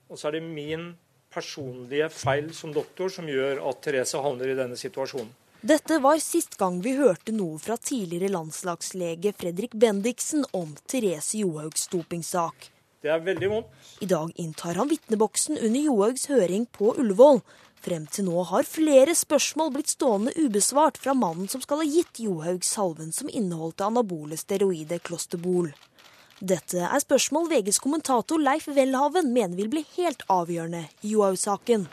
Og så er det min personlige feil som doktor som gjør at Therese havner i denne situasjonen.
Dette var sist gang vi hørte noe fra tidligere landslagslege Fredrik Bendiksen om Therese Johaugs dopingsak.
Det er veldig vondt.
I dag inntar han vitneboksen under Johaugs høring på Ullevål. Frem til nå har flere spørsmål blitt stående ubesvart fra mannen som skal ha gitt Johaug salven som inneholdt anabole steroidet Klosterbol. Dette er spørsmål VGs kommentator Leif Welhaven mener vil bli helt avgjørende i Johaug-saken.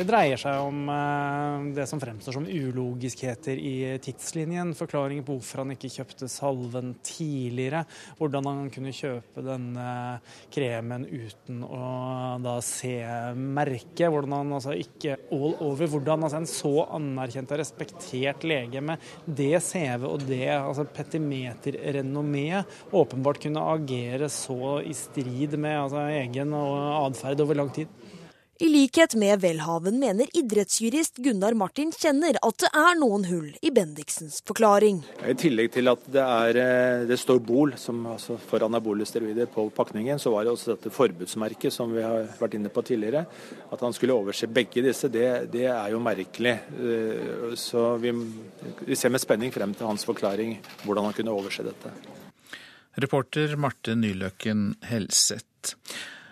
Det dreier seg om eh, det som fremstår som ulogiskheter i tidslinjen. Forklaringer på hvorfor han ikke kjøpte salven tidligere. Hvordan han kunne kjøpe denne kremen uten å da se merket. Hvordan han altså ikke all over. Hvordan altså en så anerkjent og respektert lege med det CV og det altså petimeterrenommeet åpenbart kunne agere så i strid med altså, egen atferd over lang tid.
I likhet med Welhaven mener idrettsjurist Gunnar Martin kjenner at det er noen hull i Bendiksens forklaring.
I tillegg til at det, er, eh, det står Bol som, altså for anabole steroider på pakningen, så var det også dette forbudsmerket som vi har vært inne på tidligere. At han skulle overse begge disse, det, det er jo merkelig. Eh, så vi, vi ser med spenning frem til hans forklaring hvordan han kunne overse dette.
Reporter Marte Nyløkken Helseth.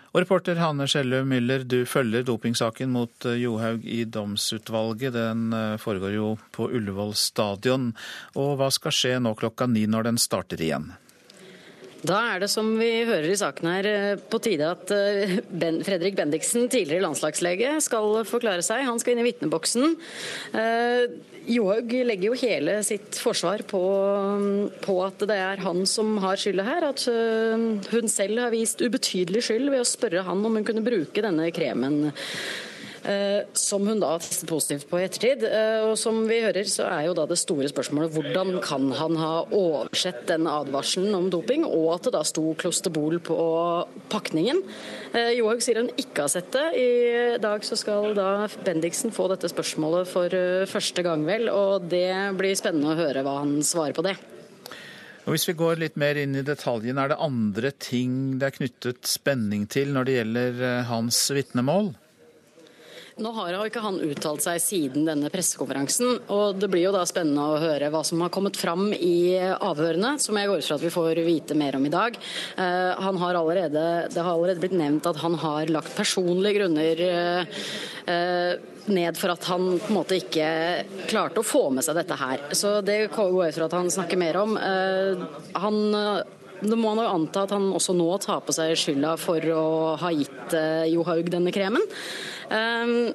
Og reporter Hanne Skjellø Müller, du følger dopingsaken mot eh, Johaug i domsutvalget. Den eh, foregår jo på Ullevål stadion. Og hva skal skje nå klokka ni når den starter igjen?
Da er det som vi hører i saken her eh, på tide at ben, Fredrik Bendiksen, tidligere landslagslege, skal forklare seg. Han skal inn i vitneboksen. Johaug legger jo hele sitt forsvar på, på, at det er han som har skylda her. At hun selv har vist ubetydelig skyld ved å spørre han om hun kunne bruke denne kremen. Eh, som hun da testet positivt på i ettertid. Eh, og som vi hører, så er jo da det store spørsmålet hvordan kan han ha oversett den advarselen om doping, og at det da sto klosterbol på pakningen. Eh, Johaug sier hun ikke har sett det. I dag så skal da Bendiksen få dette spørsmålet for første gang, vel. Og det blir spennende å høre hva han svarer på det.
Og Hvis vi går litt mer inn i detaljen, er det andre ting det er knyttet spenning til når det gjelder hans vitnemål?
Nå har jo ikke han uttalt seg siden denne pressekonferansen, og det blir jo da spennende å høre hva som har kommet fram i avhørene, som jeg går ut fra at vi får vite mer om i dag. Uh, han har allerede, det har allerede blitt nevnt at han har lagt personlige grunner uh, ned for at han på en måte ikke klarte å få med seg dette her. Så det går jeg ut fra at han snakker mer om. Han det må man jo anta at han også nå tar på seg skylda for å ha gitt Johaug denne kremen. Um,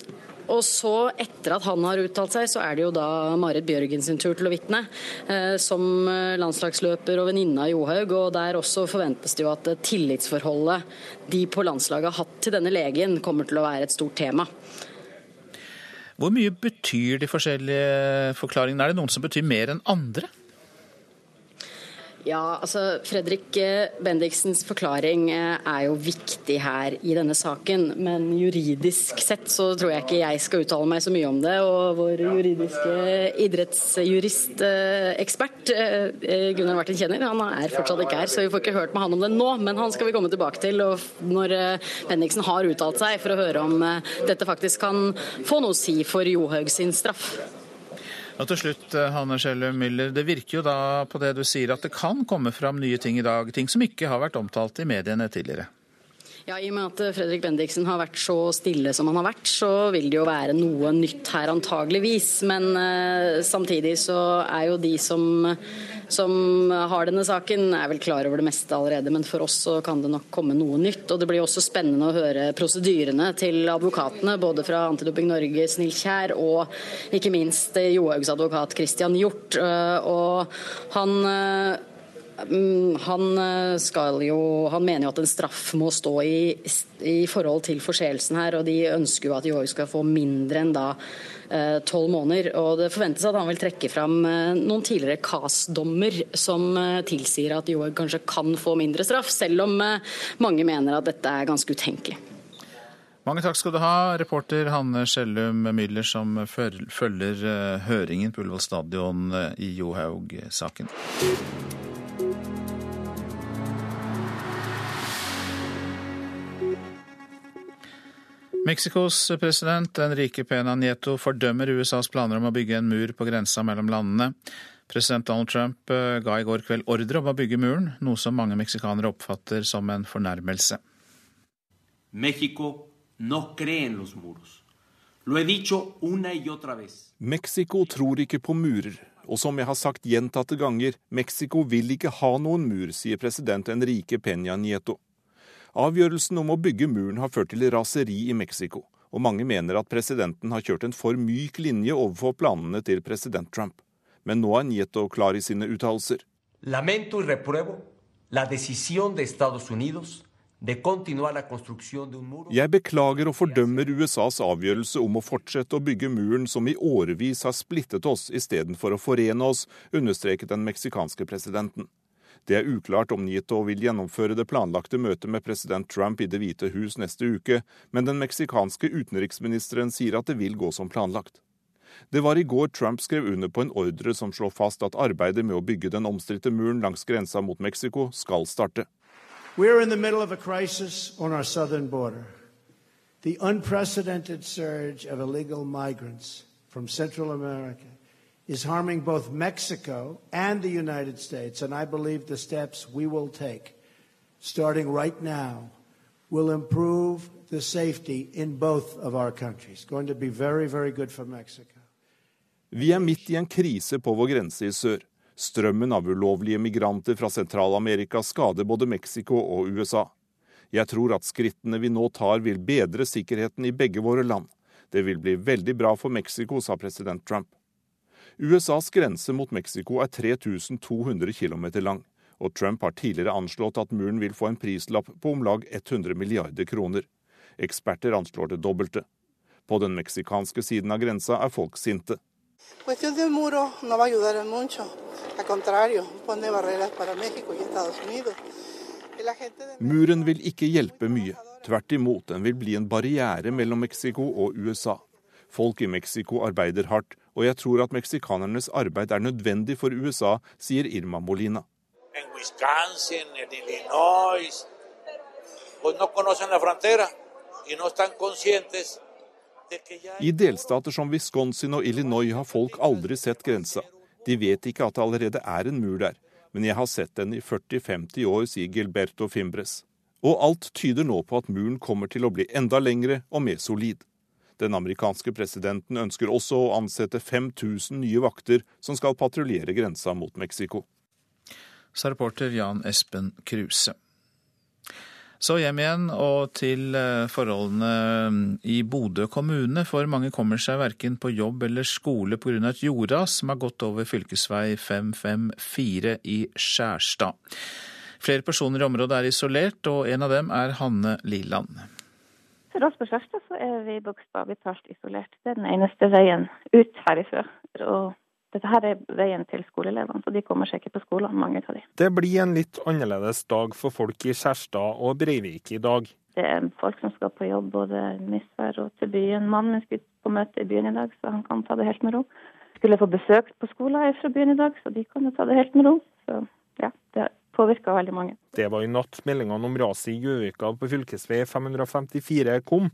og så, etter at han har uttalt seg, så er det jo da Marit Bjørgen sin tur til å vitne. Eh, som eh, landslagsløper og venninne av Johaug. Og der også forventes det jo at tillitsforholdet de på landslaget har hatt til denne legen, kommer til å være et stort tema.
Hvor mye betyr de forskjellige forklaringene? Er det noen som betyr mer enn andre?
Ja, altså Fredrik eh, Bendiksens forklaring eh, er jo viktig her i denne saken. Men juridisk sett så tror jeg ikke jeg skal uttale meg så mye om det. Og vår juridiske idrettsjuristekspert Gunnar Martin Kjenner, han er fortsatt ikke her, så vi får ikke hørt med han om det nå. Men han skal vi komme tilbake til når Bendiksen har uttalt seg, for å høre om dette faktisk kan få noe å si for Johaug sin straff.
Og til slutt, eh, Hanne Schellum Müller, det virker jo da på det du sier at det kan komme fram nye ting i dag, ting som ikke har vært omtalt i mediene tidligere?
Ja, I og med at Fredrik Bendiksen har vært så stille som han har vært, så vil det jo være noe nytt her antageligvis. Men eh, samtidig så er jo de som, som, har denne saken, er vel klar over det meste allerede. Men for oss så kan det nok komme noe nytt. Og det blir også spennende å høre prosedyrene til advokatene, både fra Antidoping Norge, Snill Kjær, og ikke minst Johaugs advokat Christian Hjort. Uh, og han uh, Mm, han, eh, skal jo, han mener jo at en straff må stå i, i forhold til forseelsen her, og de ønsker jo at Johaug skal få mindre enn da eh, tolv måneder. Og det forventes at han vil trekke fram eh, noen tidligere CAS-dommer som tilsier at Johaug kanskje kan få mindre straff, selv om mange mener at dette er ganske utenkelig.
Mange takk skal du ha, reporter Hanne Skjellum Müller, som følger høringen på Ullevål stadion i Johaug-saken. Mexicos president Enrique Pena Nieto fordømmer USAs planer om å bygge en mur på grensa mellom landene. President Donald Trump eh, ga i går kveld ordre om å bygge muren, noe som mange meksikanere oppfatter som en fornærmelse.
Mexico no cree en los muros. Lo he dicho una y otra vez.
Mexico tror ikke på murer. Og som jeg har sagt gjentatte ganger, Mexico vil ikke ha noen mur, sier president Enrique Peña Nieto. Avgjørelsen om å bygge muren har ført til raseri i Mexico, og mange mener at presidenten har kjørt en for myk linje overfor planene til president Trump. Men nå er Nieto klar i sine uttalelser.
Lamento y repruebo la decisión de Estados Unidos
jeg beklager og fordømmer USAs avgjørelse om å fortsette å bygge muren som i årevis har splittet oss istedenfor å forene oss, understreket den meksikanske presidenten. Det er uklart om Nieto vil gjennomføre det planlagte møtet med president Trump i Det hvite hus neste uke, men den meksikanske utenriksministeren sier at det vil gå som planlagt. Det var i går Trump skrev under på en ordre som slår fast at arbeidet med å bygge den omstridte muren langs grensa mot Mexico skal starte.
The unprecedented surge of illegal migrants from Central America is harming both Mexico and the United States. And I believe the steps we will take, starting right now, will improve the safety in both of our countries. It's going to be very, very good for Mexico.
Vi er midt i en krise på vår grense i sør. Strømmen av ulovlige migranter fra Sentral-Amerika skader både Mexico og USA. Jeg tror at skrittene vi nå tar vil bedre sikkerheten i begge våre land. Det vil bli veldig bra for Mexico, sa president Trump. USAs grense mot Mexico er 3200 km lang, og Trump har tidligere anslått at muren vil få en prislapp på om lag 100 milliarder kroner. Eksperter anslår det dobbelte. På den meksikanske siden av grensa er folk sinte. Muren vil ikke hjelpe mye. Tvert imot, den vil bli en barriere mellom Mexico og USA. Folk i Mexico arbeider hardt, og jeg tror at meksikanernes arbeid er nødvendig for USA, sier Irma Molina. I delstater som Wisconsin og Illinois har folk aldri sett grensa. De vet ikke at det allerede er en mur der, men jeg har sett den i 40-50 år, sier Gilberto Fimbres. Og alt tyder nå på at muren kommer til å bli enda lengre og mer solid. Den amerikanske presidenten ønsker også å ansette 5000 nye vakter som skal patruljere grensa mot Mexico.
Sa reporter Jan Espen Kruse. Så hjem igjen og til eh, forholdene mm, i Bodø kommune, for mange kommer seg verken på jobb eller skole pga. et jordras som har gått over fv. 554 i Skjærstad. Flere personer i området er isolert, og en av dem er Hanne Liland.
For oss på Skjerstad så er vi bokstavelig talt isolert. Det er den eneste veien ut herifra. Og dette her er veien til skoleelevene, så de kommer seg ikke på skolen, mange av de.
Det blir en litt annerledes dag for folk i Skjerstad og Breivik i dag.
Det er folk som skal på jobb, både Misvær og til byen. Mannen min skulle på møte i byen i dag, så han kan ta det helt med ro. Skulle få besøk på skolen fra byen i dag, så de kan jo ta det helt med ro. Så ja, det påvirka veldig mange.
Det var i natt meldingene om raset i Gjøvika på fv. 554 kom.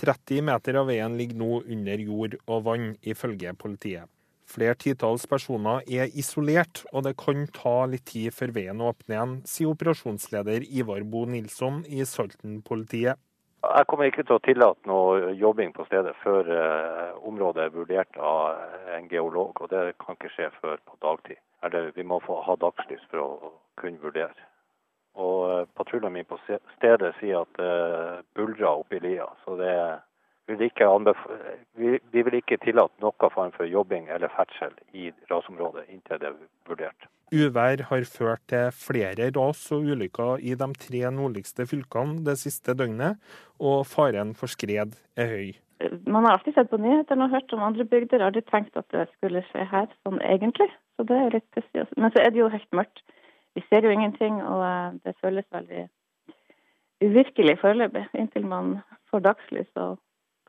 30 meter av veien ligger nå under jord og vann, ifølge politiet. Flere titalls personer er isolert, og det kan ta litt tid før veien åpner igjen, sier operasjonsleder Ivar Bo Nilsson i Salten-politiet.
Jeg kommer ikke til å tillate noe jobbing på stedet før eh, området er vurdert av en geolog, og det kan ikke skje før på dagtid. Eller vi må få ha dagslys for å kunne vurdere. Og eh, patruljen min på stedet sier at det eh, buldrer oppi lia. Så det vil ikke vi, vi vil ikke tillate noen form for jobbing eller ferdsel i rasområdet inntil det er vurdert.
Uvær har ført til flere ras og ulykker i de tre nordligste fylkene det siste døgnet, og faren for skred er høy.
Man har alltid sett på nyhetene og hørt om andre bygder, aldri tenkt at det skulle skje her sånn egentlig. Så det er litt pussig. Men så er det jo helt mørkt. Vi ser jo ingenting, og eh, det føles veldig uvirkelig foreløpig, inntil man får dagslys og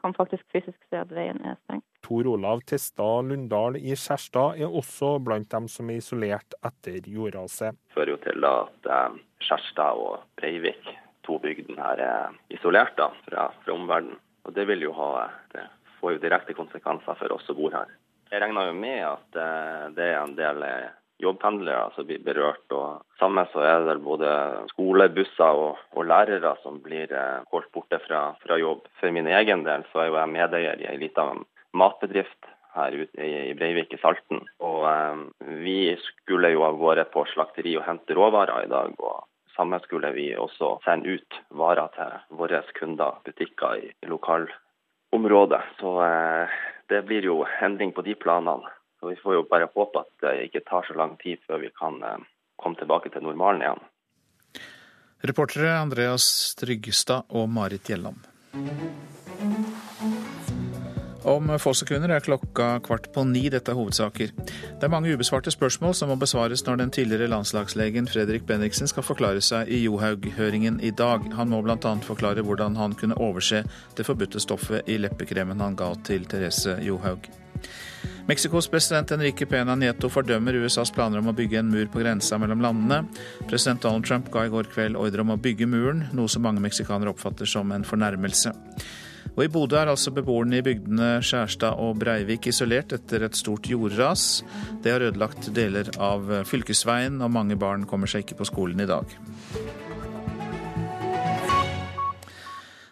kan faktisk fysisk se at veien er stengt.
Tor Olav Testad Lundahl i Skjerstad er også blant dem som er isolert etter jordraset.
Det fører jo til at eh, Skjerstad og Breivik, to bygdene her, er isolert da, fra, fra omverdenen. Og det vil jo ha Det får jo direkte konsekvenser for oss som bor her. Jeg regner jo med at eh, det er en del eh, jobbpendlere som blir berørt. og Sammen så er det både skolebusser og, og lærere som blir eh, holdt borte fra, fra, jobb. For min egen del så er jeg medeier i ei lita matbedrift her ute i Breivik i Salten. Og eh, vi skulle jo av gårde på slakteri og hente råvarer i dag. og Samme skulle vi også sende ut varer til våre kunder, butikker i lokalområdet. Så eh, det blir jo endring på de planene. Så Vi får jo bare håpe at det ikke tar så lang tid før vi kan eh, komme tilbake til normalen igjen.
Reportere Andreas Tryggestad og Marit Gjelland. Om få sekunder er klokka kvart på ni. Dette er hovedsaker. Det er mange ubesvarte spørsmål som må besvares når den tidligere landslagslegen Fredrik Bendiksen skal forklare seg i Johaug-høringen i dag. Han må bl.a. forklare hvordan han kunne overse det forbudte stoffet i leppekremen han ga til Therese Johaug. Mexicos president Enrique Pena Nieto fordømmer USAs planer om å bygge en mur på grensa mellom landene. President Donald Trump ga i går kveld ordre om å bygge muren, noe som mange meksikanere oppfatter som en fornærmelse. Og I Bodø er altså beboerne i bygdene Skjærstad og Breivik isolert etter et stort jordras. Det har ødelagt deler av fylkesveien, og mange barn kommer seg ikke på skolen i dag.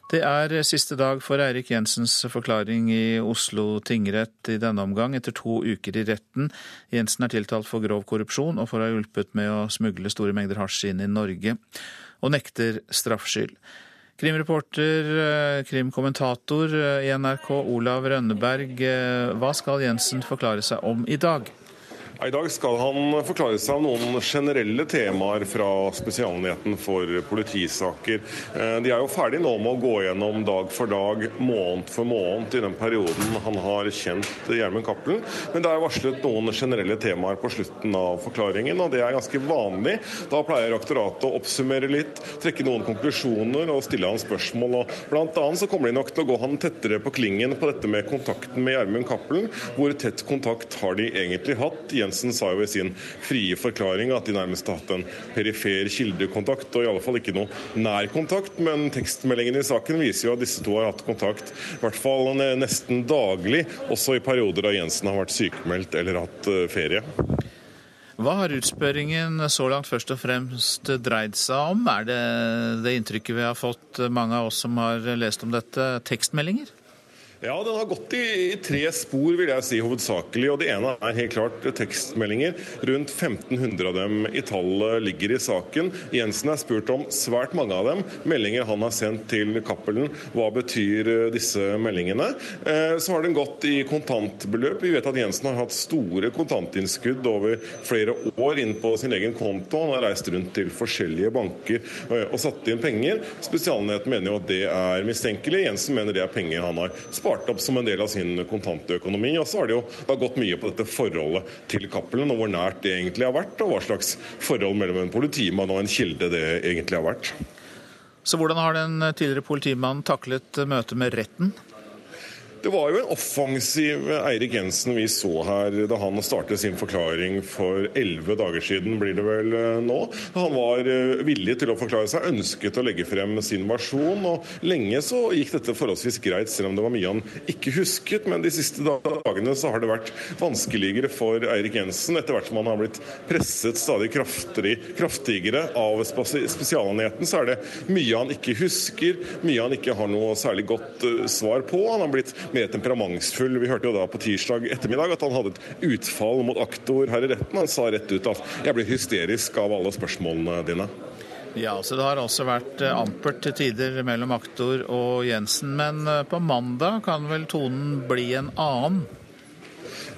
Det er siste dag for Eirik Jensens forklaring i Oslo tingrett i denne omgang, etter to uker i retten. Jensen er tiltalt for grov korrupsjon og for å ha hjulpet med å smugle store mengder hasj inn i Norge, og nekter straffskyld. Krimreporter, eh, krimkommentator eh, i NRK, Olav Rønneberg, eh, hva skal Jensen forklare seg om i dag?
I dag skal han forklare seg om noen generelle temaer fra Spesialenheten for politisaker. Eh, de er jo ferdig nå med å gå gjennom dag for dag, måned for måned i den perioden han har kjent Gjermund Cappelen. Men det er varslet noen generelle temaer på slutten av forklaringen, og det er ganske vanlig. Da pleier aktoratet å oppsummere litt, trekke noen konklusjoner og stille han spørsmål. og Blant annet så kommer de nok til å gå han tettere på klingen på dette med kontakten med Gjermund Cappelen. Hvor tett kontakt har de egentlig hatt? Jensen sa jo i sin frie forklaring at de nærmest har hatt en perifer kildekontakt, og i alle fall ikke noe nær kontakt. Men tekstmeldingen i saken viser jo at disse to har hatt kontakt i hvert fall nesten daglig, også i perioder da Jensen har vært sykemeldt eller hatt eh, ferie.
Hva har utspørringen så langt først og fremst dreid seg om? Er det det inntrykket vi har fått, mange av oss som har lest om dette, tekstmeldinger?
Ja, den har gått i, i, tre spor, vil jeg si, hovedsakelig. og Det ene er helt klart tekstmeldinger. Rundt 1500 av dem i tallet ligger i saken. Jensen er spurt om svært mange av dem. Meldinger han har sendt til Cappelen. Hva betyr eh, disse meldingene? Eh, så har den gått i kontantbeløp. Vi vet at Jensen har hatt store kontantinnskudd over flere år inn på sin egen konto. Han har reist rundt til forskjellige banker og, og satt inn penger. Spesialenheten mener jo at det er mistenkelig. Jensen mener det er penger han har spart spart opp som en del av sin kontantøkonomi. Og så har det jo da gått mye på dette forholdet til Cappelen, og hvor nært det egentlig har vært, og hva slags forhold mellom en politimann og en kilde det egentlig har vært.
Så hvordan har den tidligere politimannen taklet møtet med retten?
Det var jo en offensiv Eirik Jensen vi så her da han startet sin forklaring for elleve dager siden, blir det vel eh, nå. Han var eh, villig til å forklare seg, ønsket å legge frem sin versjon. og Lenge så gikk dette forholdsvis greit, selv om det var mye han ikke husket. Men de siste dagene så har det vært vanskeligere for Eirik Jensen, etter hvert som han har blitt presset stadig kraftigere av Spesialenheten, så er det mye han ikke husker, mye han ikke har noe særlig godt eh, svar på. Han har blitt mer temperamentsfull. Vi hørte jo da på tirsdag ettermiddag at han hadde et utfall mot aktor her i retten. Han sa rett ut at 'jeg blir hysterisk av alle spørsmålene dine'.
Ja, så Det har også vært eh, ampert til tider mellom aktor og Jensen. Men eh, på mandag kan vel tonen bli en annen?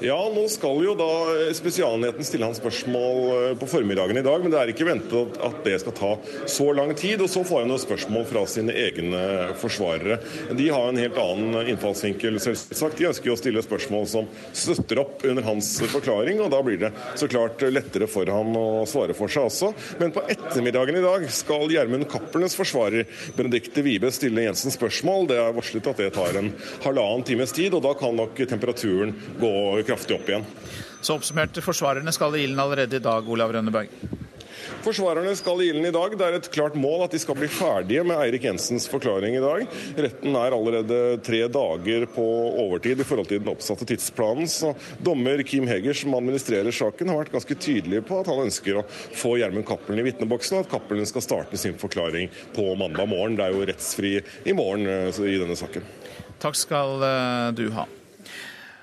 Ja, nå skal jo da Spesialenheten stille han spørsmål eh, på formiddagen i dag, men det er ikke ventet at det skal ta så lang tid. Og så får han noen spørsmål fra sine egne forsvarere. De har en helt annen innfallsvinkel, selvsagt. De ønsker jo å stille spørsmål som støtter opp under hans forklaring, og da blir det så klart lettere for han å svare for seg også. Men på ettermiddagen i dag skal Gjermund Cappelens forsvarer Benedicte Wibe stille Jensen spørsmål. Det er varslet at det tar en halvannen times tid, og da kan nok temperaturen gå kraftig opp igjen.
Så oppsummert, forsvarerne skal i ilden allerede i dag, Olav Rønneberg?
Forsvarerne skal i ilden i dag. Det er et klart mål at de skal bli ferdige med Eirik Jensens forklaring i dag. Retten er allerede tre dager på overtid i forhold til den oppsatte tidsplanen. Så dommer Kim Heger, som administrerer saken, har vært ganske tydelig på at han ønsker å få Gjermund Cappelen i vitneboksen, og at Cappelen skal starte sin forklaring på mandag morgen. Det er jo rettsfri i morgen eh, i denne saken.
Takk skal eh, du ha.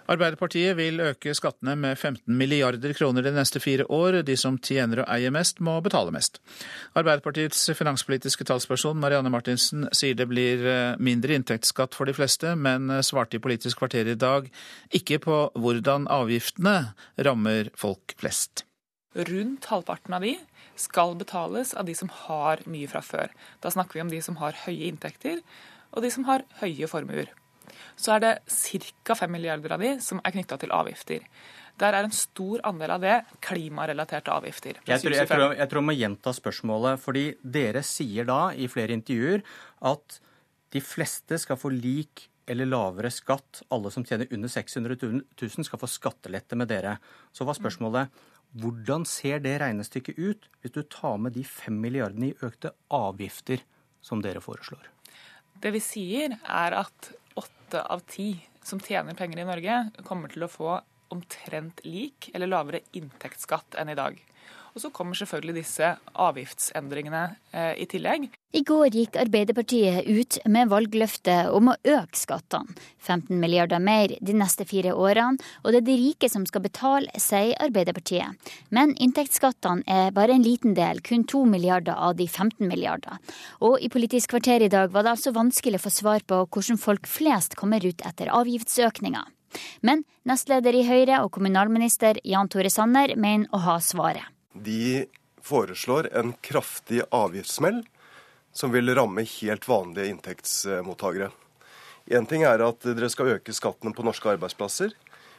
Arbeiderpartiet vil øke skattene med 15 milliarder kroner de neste fire år. De som tjener og eier mest, må betale mest. Arbeiderpartiets finanspolitiske talsperson Marianne Martinsen sier det blir eh, mindre inntektsskatt for de fleste, men eh, svarte i Politisk kvarter i dag ikke på hvordan avgiftene rammer folk flest.
Rundt halvparten av de skal betales av de som har mye fra før. Da snakker vi om de som har høye inntekter, og de som har høye formuer så er det ca. 5 milliarder av de som er knytta til avgifter. Der er en stor andel av det klimarelaterte avgifter.
Jeg tror, jeg, tror, jeg tror jeg må gjenta spørsmålet. fordi dere sier da i flere intervjuer at de fleste skal få lik eller lavere skatt. Alle som tjener under 600 000 skal få skattelette med dere. Så var spørsmålet hvordan ser det regnestykket ut hvis du tar med de 5 milliardene i økte avgifter som dere foreslår?
Det vi sier, er at åtte av ti som tjener penger i Norge, kommer til å få omtrent lik eller lavere inntektsskatt enn i dag. Og så kommer selvfølgelig disse avgiftsendringene eh, i tillegg.
I går gikk Arbeiderpartiet ut med valgløftet om å øke skattene. 15 milliarder mer de neste fire årene, og det er de rike som skal betale, sier Arbeiderpartiet. Men inntektsskattene er bare en liten del, kun 2 milliarder av de 15 milliarder. Og i Politisk kvarter i dag var det altså vanskelig å få svar på hvordan folk flest kommer ut etter avgiftsøkninga. Men nestleder i Høyre og kommunalminister Jan Tore Sanner mener å ha svaret.
De foreslår en kraftig avgiftssmell som vil ramme helt vanlige inntektsmottakere. Én ting er at dere skal øke skattene på norske arbeidsplasser,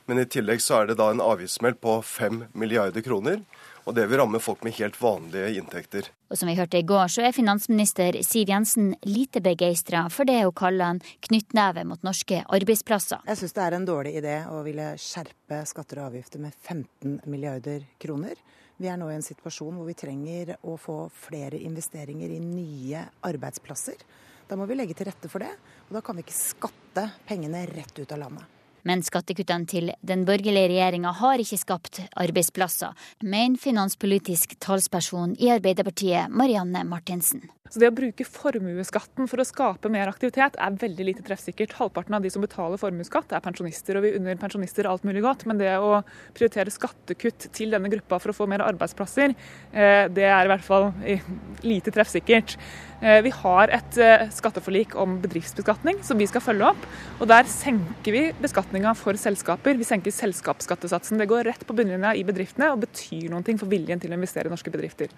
men i tillegg så er det da en avgiftssmell på 5 milliarder kroner. Og det vil ramme folk med helt vanlige inntekter.
Og som vi hørte i går, så er finansminister Siv Jensen lite begeistra for det hun kaller en knyttneve mot norske arbeidsplasser.
Jeg syns det er en dårlig idé å ville skjerpe skatter og avgifter med 15 milliarder kroner. Vi er nå i en situasjon hvor vi trenger å få flere investeringer i nye arbeidsplasser. Da må vi legge til rette for det, og da kan vi ikke skatte pengene rett ut av landet.
Men skattekuttene til den borgerlige regjeringa har ikke skapt arbeidsplasser, mener finanspolitisk talsperson i Arbeiderpartiet Marianne Martinsen.
Så Det å bruke formuesskatten for å skape mer aktivitet er veldig lite treffsikkert. Halvparten av de som betaler formuesskatt er pensjonister, og vi unner pensjonister alt mulig godt. Men det å prioritere skattekutt til denne gruppa for å få mer arbeidsplasser, eh, det er i hvert fall lite treffsikkert. Eh, vi har et eh, skatteforlik om bedriftsbeskatning som vi skal følge opp. og Der senker vi beskatninga for selskaper. Vi senker selskapsskattesatsen. Det går rett på bunnlinja i bedriftene og betyr noe for viljen til å investere i norske bedrifter.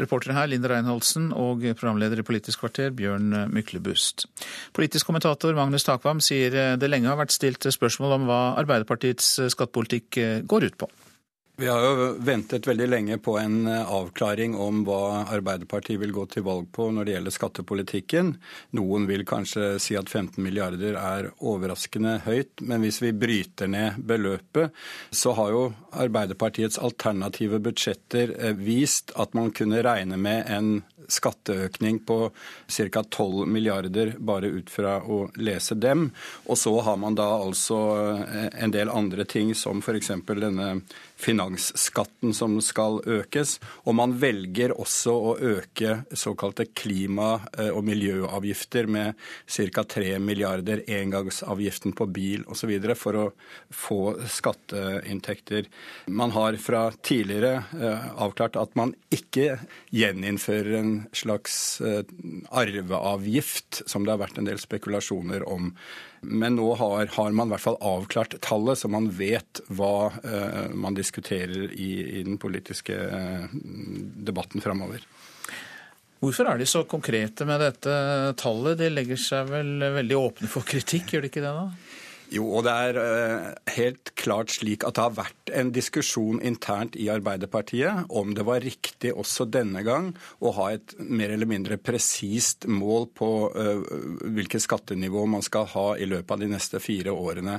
Reportere her Linda Reinholdsen og programleder i Politisk kvarter Bjørn Myklebust. Politisk kommentator Magnus Takvam sier det lenge har vært stilt spørsmål om hva Arbeiderpartiets skattepolitikk går ut på.
Vi har jo ventet veldig lenge på en eh, avklaring om hva Arbeiderpartiet vil gå til valg på når det gjelder skattepolitikken. Noen vil kanskje si at 15 milliarder er overraskende høyt, men hvis vi bryter ned beløpet, så har jo Arbeiderpartiets alternative budsjetter eh, vist at man kunne regne med en skatteøkning på ca. 12 milliarder bare ut fra å lese dem. Og så har man da altså eh, en del andre ting som f.eks. denne finansskatten som skal økes. Og man velger også å øke såkalte klima- eh, og miljøavgifter med ca. 3 milliarder, engangsavgiften på bil osv. for å få skatteinntekter. Man har fra tidligere eh, avklart at man ikke gjeninnfører en slags eh, arveavgift, som det har vært en del spekulasjoner om. Men nå har, har, man i hvert fall avklart tallet, så man vet hva uh, man diskuterer i, i, den politiske uh, debatten framover.
Hvorfor er de så konkrete med dette tallet? De legger seg vel veldig åpne for kritikk, gjør de ikke det da?
Jo, og det er uh, helt klart slik at det har vært en diskusjon internt i Arbeiderpartiet om det var riktig også denne gang å ha et mer eller mindre presist mål på uh, hvilket skattenivå man skal ha i løpet av de neste fire årene.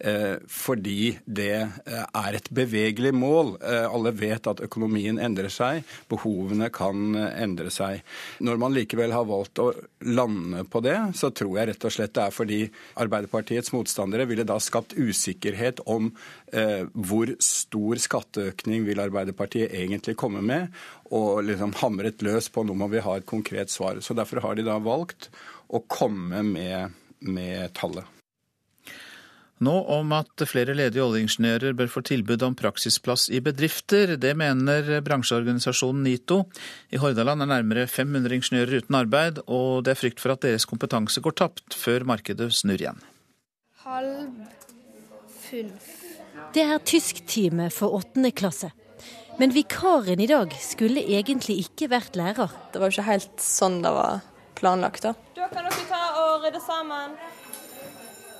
Uh, fordi det er et bevegelig mål. alle vet at økonomien endrer seg, behovene kan endre seg. Når man likevel har valgt å lande på det, så tror jeg rett og slett det er fordi Arbeiderpartiets motstand motstandere ville da skapt usikkerhet om eh, hvor stor skatteøkning vil Arbeiderpartiet egentlig komme med, og liksom hamret løs på nå må vi ha et konkret svar. Så Derfor har de da valgt å komme med, med tallet.
Nå om at flere ledige oljeingeniører bør få tilbud om praksisplass i bedrifter. Det mener bransjeorganisasjonen NITO. I Hordaland er nærmere 500 ingeniører uten arbeid, og det er frykt for at deres kompetanse går tapt før markedet snur igjen halv
fünf. Det er tysktime for åttende klasse. Men vikaren i dag skulle egentlig ikke vært lærer.
Det var jo ikke helt sånn det var planlagt, da.
Da kan dere ta og rydde sammen.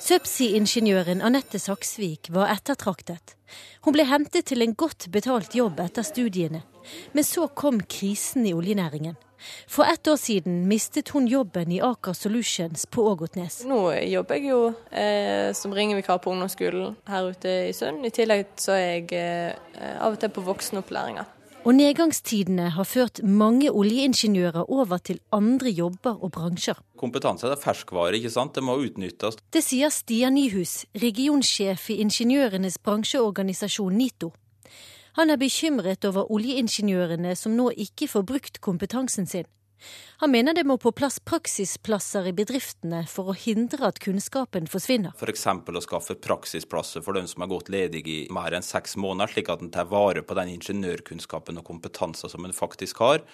Subsea-ingeniøren Anette Saksvik var ettertraktet. Hun ble hentet til en godt betalt jobb etter studiene. Men så kom krisen i oljenæringen. For ett år siden mistet hun jobben i Aker Solutions på Ågotnes.
Nå jobber jeg jo eh, som ringevikar på ungdomsskolen her ute i Sund. I tillegg så er jeg eh, av og til på voksenopplæringa.
Og nedgangstidene har ført mange oljeingeniører over til andre jobber og bransjer.
Kompetanse er ferskvare, ikke sant? Det må utnyttes.
Det sier Stian Nyhus, regionsjef i ingeniørenes bransjeorganisasjon NITO. Han er bekymret over oljeingeniørene som nå ikke får brukt kompetansen sin. Han mener det må på plass praksisplasser i bedriftene for å hindre at kunnskapen forsvinner.
F.eks. å skaffe praksisplasser for dem som har gått ledige i mer enn seks måneder, slik at en tar vare på den ingeniørkunnskapen og kompetansen som en faktisk har,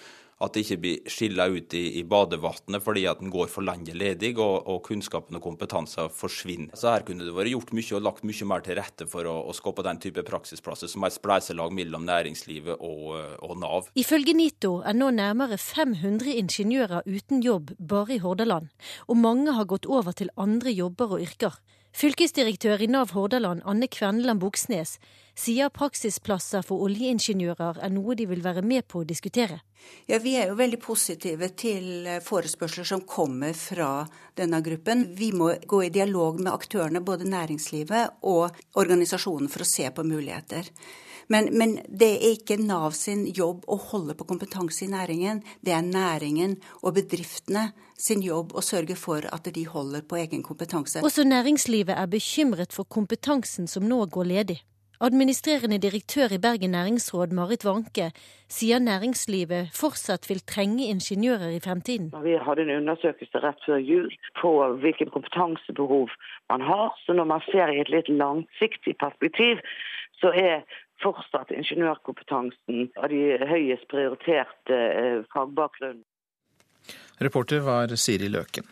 at det ikke blir skilla ut i, i badevannet fordi at en går for landet ledig og, og kunnskapen og kompetansen forsvinner. Så her kunne det vært gjort mye og lagt mye mer til rette for å, å skape den type praksisplasser som er et spleiselag mellom næringslivet og, og Nav.
Ifølge NITO er nå nærmere 500 ingeniører uten jobb bare i Hordaland, og mange har gått over til andre jobber og yrker. Fylkesdirektør i Nav Hordaland, Anne Kvenneland Buksnes, sier praksisplasser for oljeingeniører er noe de vil være med på å diskutere.
Ja, Vi er jo veldig positive til forespørsler som kommer fra denne gruppen. Vi må gå i dialog med aktørene, både næringslivet og organisasjonen, for å se på muligheter. Men, men, det er ikke Nav sin jobb å holde på kompetanse i næringen. Det er næringen og bedriftene sin jobb å sørge for at de holder på egen kompetanse.
Også næringslivet er bekymret for kompetansen som nå går ledig. Administrerende direktør i Bergen næringsråd, Marit Wanke, sier næringslivet fortsatt vil trenge ingeniører i fremtiden.
Vi hadde en undersøkelse rett før jul på hvilken kompetansebehov man har. Så når man ser i et litt langsiktig perspektiv, så er fortsatt ingeniørkompetansen av de høyest prioriterte eh, fagbakgrunnen.
Reporter var Siri Løken.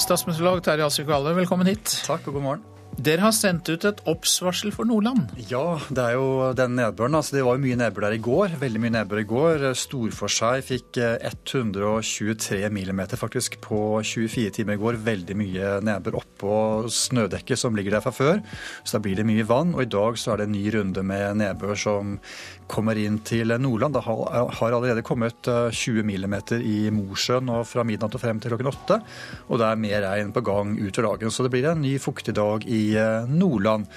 Statsmeteorolog Terje Asvik Valle, velkommen hit.
Takk og god morgen.
Dere har sendt ut et oppsvarsel for Nordland?
Ja, det er jo den nedbøren. Altså, det var jo mye nedbør der i går. Veldig mye nedbør i går. Storforskjær fikk 123 eh, millimeter faktisk på 24 timer i går. Veldig mye nedbør oppå snødekket som ligger der fra før. Så da blir det mye vann. Og i dag så er det en ny runde med nedbør som kommer inn til Nordland. Det har allerede kommet 20 mm millimeter i Mosjøen og fra midnatt og frem til klokken åtte. Og det er mer regn på gang utover dagen. Så det blir en ny fuktig dag i eh, Nordland.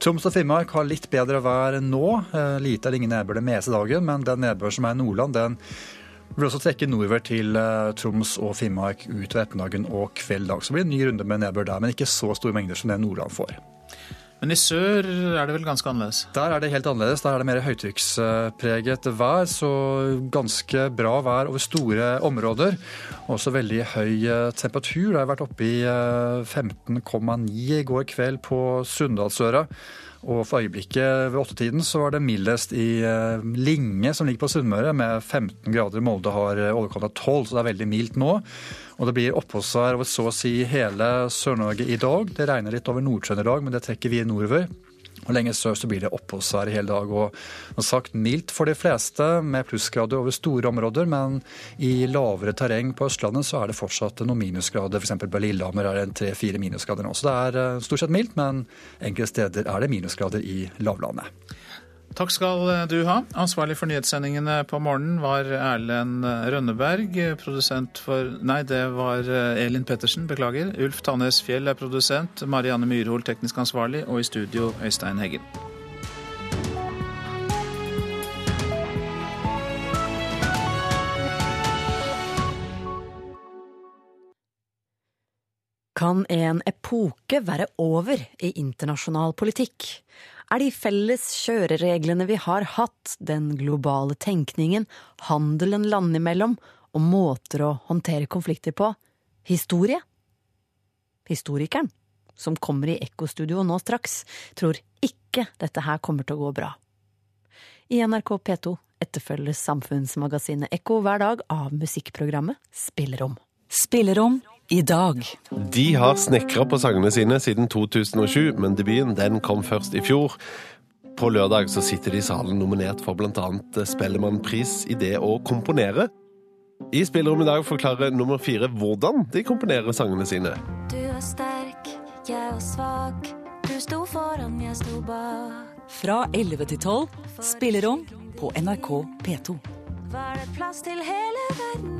Troms og Finnmark har litt bedre vær nå. Eh, lite eller ingen nedbør den meste dagen, men den nedbør som er i Nordland, den vil også trekke nordover til Troms og Finnmark utover ettermiddagen og kveld dag. Så blir det en ny runde med nedbør der, men ikke så store mengder som det Nordland får.
Men i sør er det vel ganske annerledes?
Der er det helt annerledes. Der er det mer høytrykkspreget vær. Så ganske bra vær over store områder. Også veldig høy eh, temperatur. Det har vært oppe i 15,9 eh, i går kveld på Sunndalsøra. Og for øyeblikket ved åttetiden så var det mildest i eh, Linge, som ligger på Sunnmøre, med 15 grader. Molde har overkant av 12, så det er veldig mildt nå. Og det blir oppholdsvær over så å si hele Sør-Norge i dag. Det regner litt over Nord-Trøndelag, men det trekker vi nordover. Og Lenger sør så blir det oppholdsvær i hele dag. Og som sagt mildt for de fleste, med plussgrader over store områder. Men i lavere terreng på Østlandet så er det fortsatt noen minusgrader. F.eks. på Lillehammer er det tre-fire minusgrader nå. Så det er eh, stort sett mildt, men enkelte steder er det minusgrader i lavlandet.
Takk skal du ha. Ansvarlig for nyhetssendingene på morgenen var Erlend Rønneberg. Produsent for Nei, det var eh, Elin Pettersen, beklager. Ulf Tannes Fjell er produsent. Marianne Myrhol teknisk ansvarlig. Og i studio Øystein Heggen.
Kan en epoke være over i internasjonal politikk? Er de felles kjørereglene vi har hatt, den globale tenkningen, handelen landene imellom og måter å håndtere konflikter på, historie? Historikeren, som kommer i Ekkostudio nå straks, tror ikke dette her kommer til å gå bra. I NRK P2 etterfølges samfunnsmagasinet Ekko hver dag av musikkprogrammet Spillerom. Spillerom i dag.
De har snekra på sangene sine siden 2007, men debuten den kom først i fjor. På lørdag så sitter de i salen nominert for bl.a. Spellemannpris i det å komponere. I Spillerom i dag forklarer nummer fire hvordan de komponerer sangene sine.
Du er sterk, jeg er svak. Du sto foran, jeg sto bak.
Fra 11 til 12, Spillerom på NRK P2.
Var det plass til hele verden?